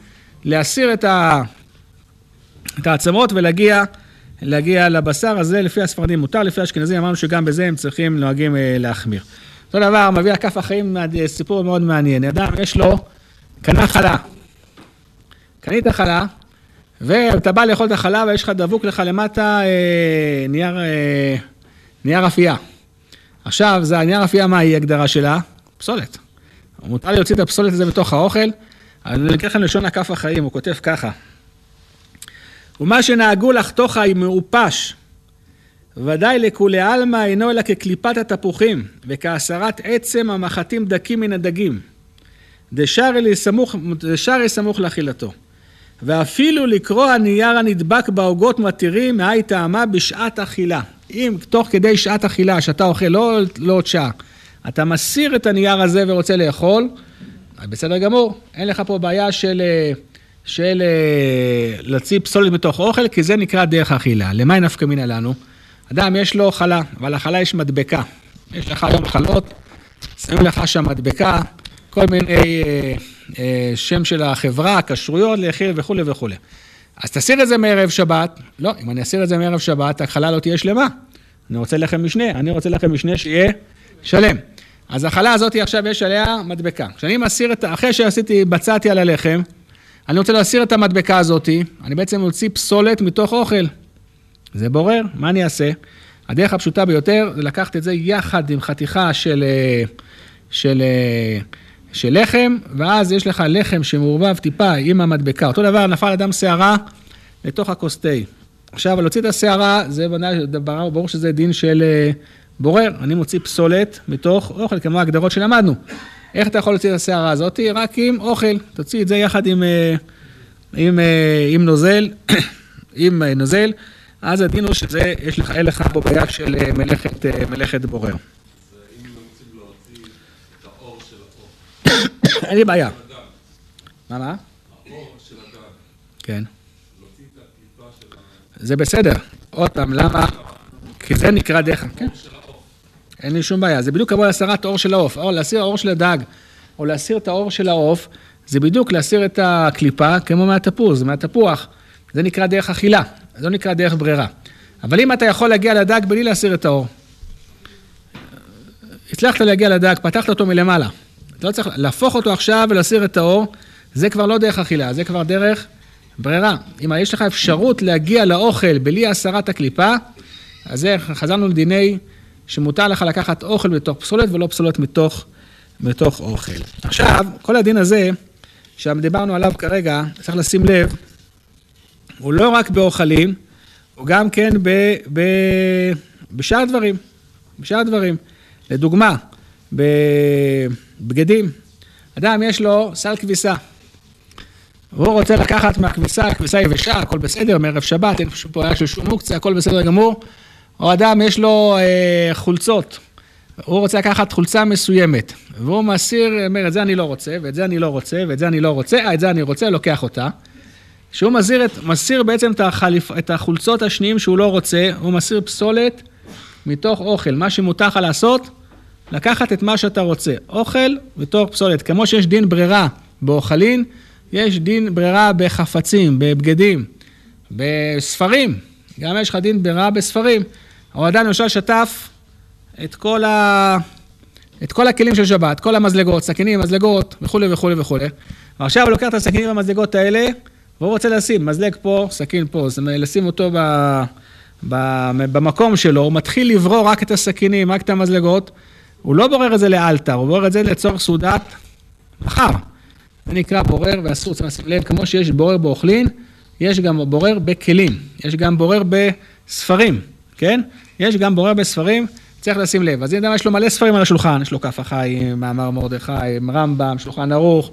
להסיר את, ה, את העצמות ולהגיע להגיע לבשר הזה, לפי הספרדים מותר, לפי האשכנזים אמרנו שגם בזה הם צריכים, נוהגים אה, להחמיר. אותו דבר, מביא הכף החיים, סיפור מאוד מעניין. אדם, יש לו, קנה חלה. קנית חלה, ואתה בא לאכול את החלה ויש לך דבוק לך למטה אה, נייר, אה, נייר אפייה. עכשיו, זה הנייר אפייה, מה היא הגדרה שלה? פסולת. מותר להוציא את הפסולת הזה בתוך האוכל, אני אקרא לכם לשון הכף החיים, הוא כותב ככה. ומה שנהגו לחתוך היא מעופש, ודאי לכולי עלמא אינו אלא כקליפת התפוחים, וכהסרת עצם המחטים דקים מן הדגים. דשארי סמוך, סמוך לאכילתו. ואפילו לקרוא הנייר הנדבק בעוגות מתירים, מהי טעמה בשעת אכילה. אם תוך כדי שעת אכילה, שאתה אוכל לא, לא שעה, אתה מסיר את הנייר הזה ורוצה לאכול, בסדר גמור, אין לך פה בעיה של, של להוציא פסולת בתוך אוכל, כי זה נקרא דרך אכילה. למה היא נפקא מינה לנו? אדם יש לו חלה, אבל לחלה יש מדבקה. יש לך היום חלות, שמים לך שם מדבקה, כל מיני אה, אה, שם של החברה, כשרויות, לאכיל וכולי וכולי. אז תסיר את זה מערב שבת, לא, אם אני אסיר את זה מערב שבת, החלה לא תהיה שלמה. אני רוצה לחם משנה, אני רוצה לחם משנה שיהיה שלם. אז החלה הזאת עכשיו יש עליה מדבקה. כשאני מסיר את, אחרי שעשיתי, בצעתי על הלחם, אני רוצה להסיר את המדבקה הזאת, אני בעצם מוציא פסולת מתוך אוכל. זה בורר, מה אני אעשה? הדרך הפשוטה ביותר זה לקחת את זה יחד עם חתיכה של, אה, של, אה, של לחם, ואז יש לך לחם שמעורבב טיפה עם המדבקה. אותו דבר, נפל אדם שערה לתוך הכוס תה. עכשיו, להוציא את השערה, זה ברור, שזה דין של אה, בורר. אני מוציא פסולת מתוך אוכל, כמו ההגדרות שלמדנו. איך אתה יכול להוציא את השערה הזאת? רק עם אוכל. תוציא את זה יחד עם, עם, עם נוזל, <coughs> עם נוזל. אז הדין הוא שזה, יש לך, אין לך פה בעיה של אה, מלאכת, אה, מלאכת בורר. אין לי בעיה. מה, מה? כן. זה בסדר. עוד פעם, למה? כי זה נקרא דרך. כן. אין לי שום בעיה. זה בדיוק כמו להסרת האור של העוף. או להסיר האור של הדג, או להסיר את האור של העוף, זה בדיוק להסיר את הקליפה כמו מהתפוז, מהתפוח. זה נקרא דרך אכילה. זה לא נקרא דרך ברירה. אבל אם אתה יכול להגיע לדג בלי להסיר את האור, הצלחת להגיע לדג, פתחת אותו מלמעלה. אתה לא צריך להפוך אותו עכשיו ולהסיר את האור, זה כבר לא דרך אכילה, זה כבר דרך ברירה. אם יש לך אפשרות להגיע לאוכל בלי הסרת הקליפה, אז זה, חזרנו לדיני שמותר לך לקחת אוכל בתוך פסולת ולא פסולת מתוך, מתוך אוכל. עכשיו, כל הדין הזה, שדיברנו עליו כרגע, צריך לשים לב הוא לא רק באוכלים, הוא גם כן ב, ב, בשאר דברים, בשאר דברים. לדוגמה, בבגדים, אדם יש לו סל כביסה. הוא רוצה לקחת מהכביסה, כביסה יבשה, הכל בסדר, מערב שבת, אין פה בעיה של שום מוקצה, הכל בסדר גמור. או אדם יש לו אה, חולצות, הוא רוצה לקחת חולצה מסוימת, והוא מסיר, אומר, את זה אני לא רוצה, ואת זה אני לא רוצה, ואת זה אני לא רוצה, אה, את זה אני רוצה, לוקח אותה. שהוא מסיר, את, מסיר בעצם את, החליפ, את החולצות השניים שהוא לא רוצה, הוא מסיר פסולת מתוך אוכל. מה שמותר לך לעשות, לקחת את מה שאתה רוצה. אוכל מתוך פסולת. כמו שיש דין ברירה באוכלין, יש דין ברירה בחפצים, בבגדים, בספרים. גם יש לך דין ברירה בספרים. או אדם למשל שטף את כל, ה... את כל הכלים של שבת, כל המזלגות, סכינים, מזלגות וכולי וכולי וכולי. ועכשיו הוא לוקח את הסכינים והמזלגות האלה, והוא רוצה לשים מזלג פה, סכין פה, זאת אומרת, לשים אותו ב, ב, במקום שלו, הוא מתחיל לברור רק את הסכינים, רק את המזלגות, הוא לא בורר את זה לאלתר, הוא בורר את זה לצורך סעודת מחר. זה נקרא בורר, ואסור, צריך לשים לב, כמו שיש בורר באוכלין, יש גם בורר בכלים, יש גם בורר בספרים, כן? יש גם בורר בספרים, צריך לשים לב. אז אדם יש לו מלא ספרים על השולחן, יש לו כף החיים, מאמר מרדכי, רמב"ם, שולחן ערוך,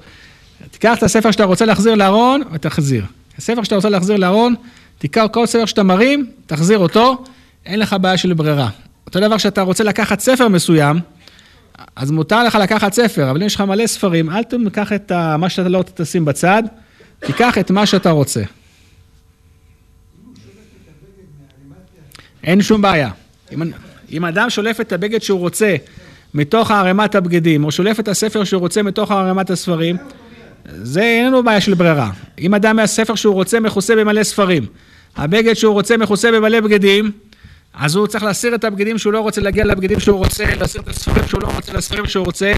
תיקח את הספר שאתה רוצה להחזיר לארון ותחזיר. הספר שאתה רוצה להחזיר לארון, תיקח כל ספר שאתה מרים, תחזיר אותו, אין לך בעיה של ברירה. אותו דבר שאתה רוצה לקחת ספר מסוים, אז מותר לך לקחת ספר, אבל אם יש לך מלא ספרים, אל תיקח את מה שאתה לא רוצה תשים בצד, תיקח את מה שאתה רוצה. אין שום בעיה. אם, אם אדם שולף את הבגד שהוא רוצה מתוך ערימת הבגדים, או שולף את הספר שהוא רוצה מתוך ערימת הספרים, זה אין לנו בעיה של ברירה. אם אדם מהספר שהוא רוצה מכוסה במלא ספרים, הבגד שהוא רוצה מכוסה במלא בגדים, אז הוא צריך להסיר את הבגדים שהוא לא רוצה להגיע לבגדים שהוא רוצה, להסיר את הספרים שהוא לא רוצה לספרים שהוא רוצה.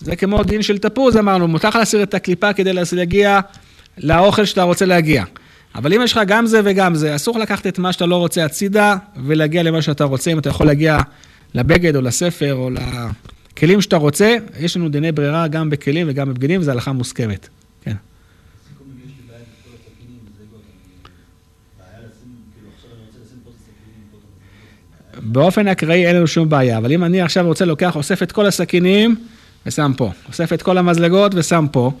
זה כמו דין של תפוז אמרנו, מותר להסיר את הקליפה כדי להגיע לאוכל שאתה רוצה להגיע. אבל אם יש לך גם זה וגם זה, אסור לקחת את מה שאתה לא רוצה הצידה ולהגיע למה שאתה רוצה, אם אתה יכול להגיע לבגד או לספר או לכלים שאתה רוצה, יש לנו דיני ברירה גם בכלים וגם בבגדים, וזו הלכה מוסכמת. כן. באופן אקראי אין לנו שום בעיה, אבל אם אני עכשיו רוצה לוקח, אוסף את כל הסכינים ושם פה, אוסף את כל המזלגות ושם פה,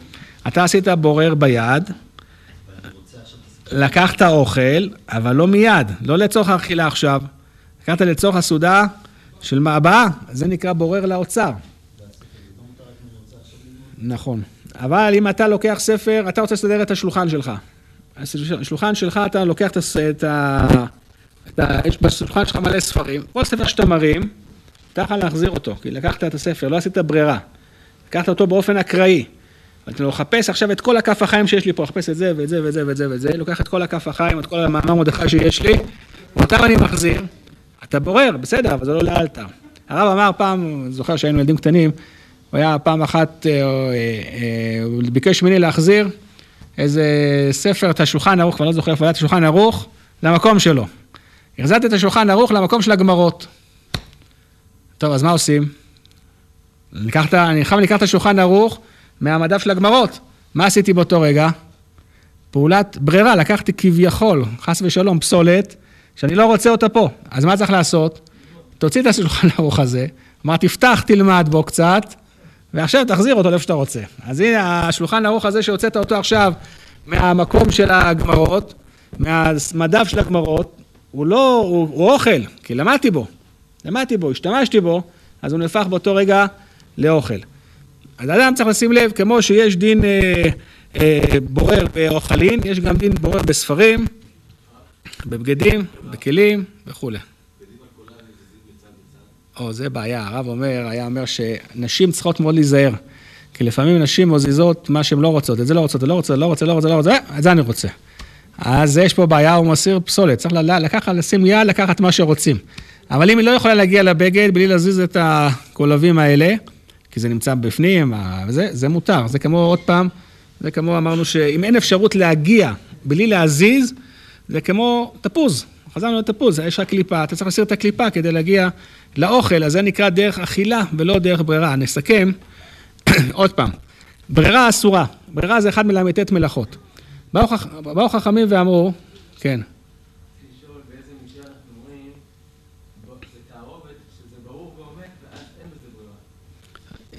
אתה עשית בורר ביד, לקחת אוכל, אבל לא מיד, לא לצורך האכילה עכשיו. לקחת לצורך הסעודה של מה הבאה, זה נקרא בורר לאוצר. נכון. אבל אם אתה לוקח ספר, אתה רוצה לסדר את השולחן שלך. השולחן שלך, אתה לוקח את ה... אתה, יש בשולחן שלך מלא ספרים, כל ספר שאתה מרים, אתה יכול להחזיר אותו, כי לקחת את הספר, לא עשית ברירה. לקחת אותו באופן אקראי. אתה מחפש עכשיו את כל הכף החיים שיש לי פה, לחפש את זה ואת זה ואת זה ואת זה ואת זה, לוקח את כל הכף החיים, את כל המאמר מרדכי שיש לי, ואותם אני מחזיר. אתה בורר, בסדר, אבל זה לא לאלתר. הרב אמר פעם, זוכר שהיינו ילדים קטנים, הוא היה פעם אחת, אה, אה, אה, הוא ביקש ממני להחזיר איזה ספר, את השולחן ערוך, כבר לא זוכר איפה היה את השולחן ערוך, למקום שלו. החזרתי את השולחן ערוך למקום של הגמרות. טוב, אז מה עושים? אני חייב לקחת את השולחן ערוך מהמדף של הגמרות. מה עשיתי באותו רגע? פעולת ברירה, לקחתי כביכול, חס ושלום, פסולת, שאני לא רוצה אותה פה. אז מה צריך לעשות? תוציא את השולחן ערוך הזה, אמרתי, תפתח, תלמד בו קצת, ועכשיו תחזיר אותו לאיפה שאתה רוצה. אז הנה, השולחן ערוך הזה שהוצאת אותו עכשיו מהמקום של הגמרות, מהמדף של הגמרות, הוא לא, הוא, הוא אוכל, כי למדתי בו, למדתי בו, השתמשתי בו, אז הוא נהפך באותו רגע לאוכל. אז אדם צריך לשים לב, כמו שיש דין אה, אה, בורר באוכלין, יש גם דין בורר בספרים, בבגדים, בכלים וכולי. או, זה בעיה, הרב אומר, היה אומר שנשים צריכות מאוד להיזהר. כי לפעמים נשים מוזיזות מה שהן לא רוצות, את זה לא רוצות, לא רוצה, לא רוצה, לא רוצה, לא רוצה, את זה אני רוצה. אז יש פה בעיה, הוא מסיר פסולת, צריך לקחת, לשים יד, לקחת מה שרוצים. אבל אם היא לא יכולה להגיע לבגד בלי להזיז את הקולבים האלה, כי זה נמצא בפנים, וזה, זה מותר. זה כמו, עוד פעם, זה כמו אמרנו שאם אין אפשרות להגיע בלי להזיז, זה כמו תפוז. חזרנו לתפוז, יש רק קליפה, אתה צריך להסיר את הקליפה כדי להגיע לאוכל, אז זה נקרא דרך אכילה ולא דרך ברירה. נסכם, <coughs> עוד פעם, ברירה אסורה, ברירה זה אחד מל"ט מלאכות. באו חכמים ואמרו, כן.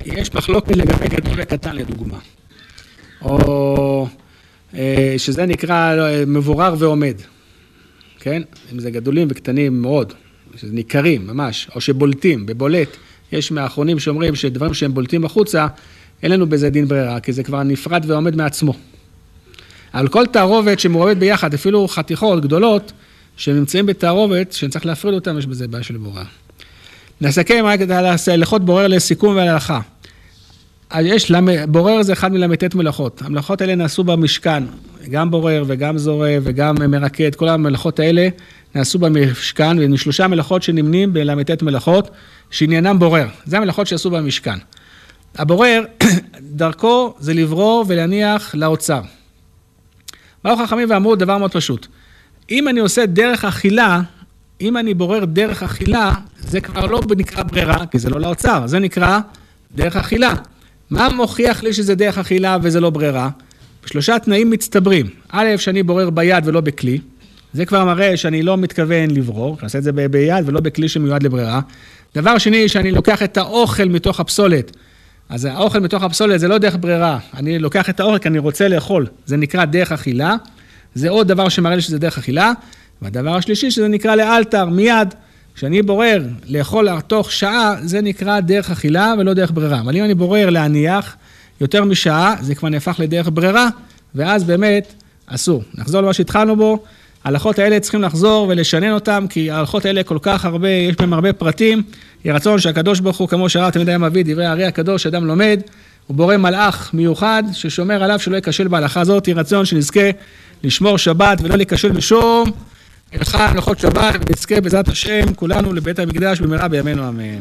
יש מחלוקת לגבי גדול וקטן לדוגמה. או אה, שזה נקרא אה, מבורר ועומד, כן? אם זה גדולים וקטנים מאוד, שזה ניכרים ממש, או שבולטים, בבולט. יש מהאחרונים שאומרים שדברים שהם בולטים החוצה, אין לנו בזה דין ברירה, כי זה כבר נפרד ועומד מעצמו. אבל כל תערובת שמעורבת ביחד, אפילו חתיכות גדולות, שנמצאים בתערובת, שצריך להפריד אותם, יש בזה בעיה של בורר. נסכם רק את ההלכות בורר לסיכום והלכה. יש, בורר זה אחד מל"ט מלאכות. המלאכות האלה נעשו במשכן, גם בורר וגם זורע וגם מרקד, כל המלאכות האלה נעשו במשכן, שלושה מלאכות שנמנים בל"ט מלאכות, שעניינם בורר. זה המלאכות שעשו במשכן. הבורר, <coughs> דרכו זה לברור ולהניח לאוצר. באו חכמים ואמרו דבר מאוד פשוט. אם אני עושה דרך אכילה, אם אני בורר דרך אכילה, זה כבר לא נקרא ברירה, כי זה לא לאוצר, זה נקרא דרך אכילה. מה מוכיח לי שזה דרך אכילה וזה לא ברירה? שלושה תנאים מצטברים. א', שאני בורר ביד ולא בכלי. זה כבר מראה שאני לא מתכוון לברור, אני עושה את זה ביד ולא בכלי שמיועד לברירה. דבר שני, שאני לוקח את האוכל מתוך הפסולת. אז האוכל מתוך הפסולת זה לא דרך ברירה. אני לוקח את האוכל כי אני רוצה לאכול. זה נקרא דרך אכילה. זה עוד דבר שמראה לי שזה דרך אכילה. והדבר השלישי, שזה נקרא לאלתר, מיד. כשאני בורר לאכול תוך שעה, זה נקרא דרך אכילה ולא דרך ברירה. אבל אם אני בורר להניח יותר משעה, זה כבר נהפך לדרך ברירה, ואז באמת אסור. נחזור למה שהתחלנו בו. ההלכות האלה צריכים לחזור ולשנן אותם, כי ההלכות האלה כל כך הרבה, יש בהם הרבה פרטים. יהי רצון שהקדוש ברוך הוא, כמו שהרב תמיד היה מביא דברי הארי הקדוש, שאדם לומד, הוא בורא מלאך מיוחד ששומר עליו שלא ייכשל בהלכה הזאת. יהי רצון שנזכה לשמור שבת ולא להיכשל בשום הלכה, הלכות שבת, ונזכה בעזרת השם כולנו לבית המקדש במהרה בימינו אמן.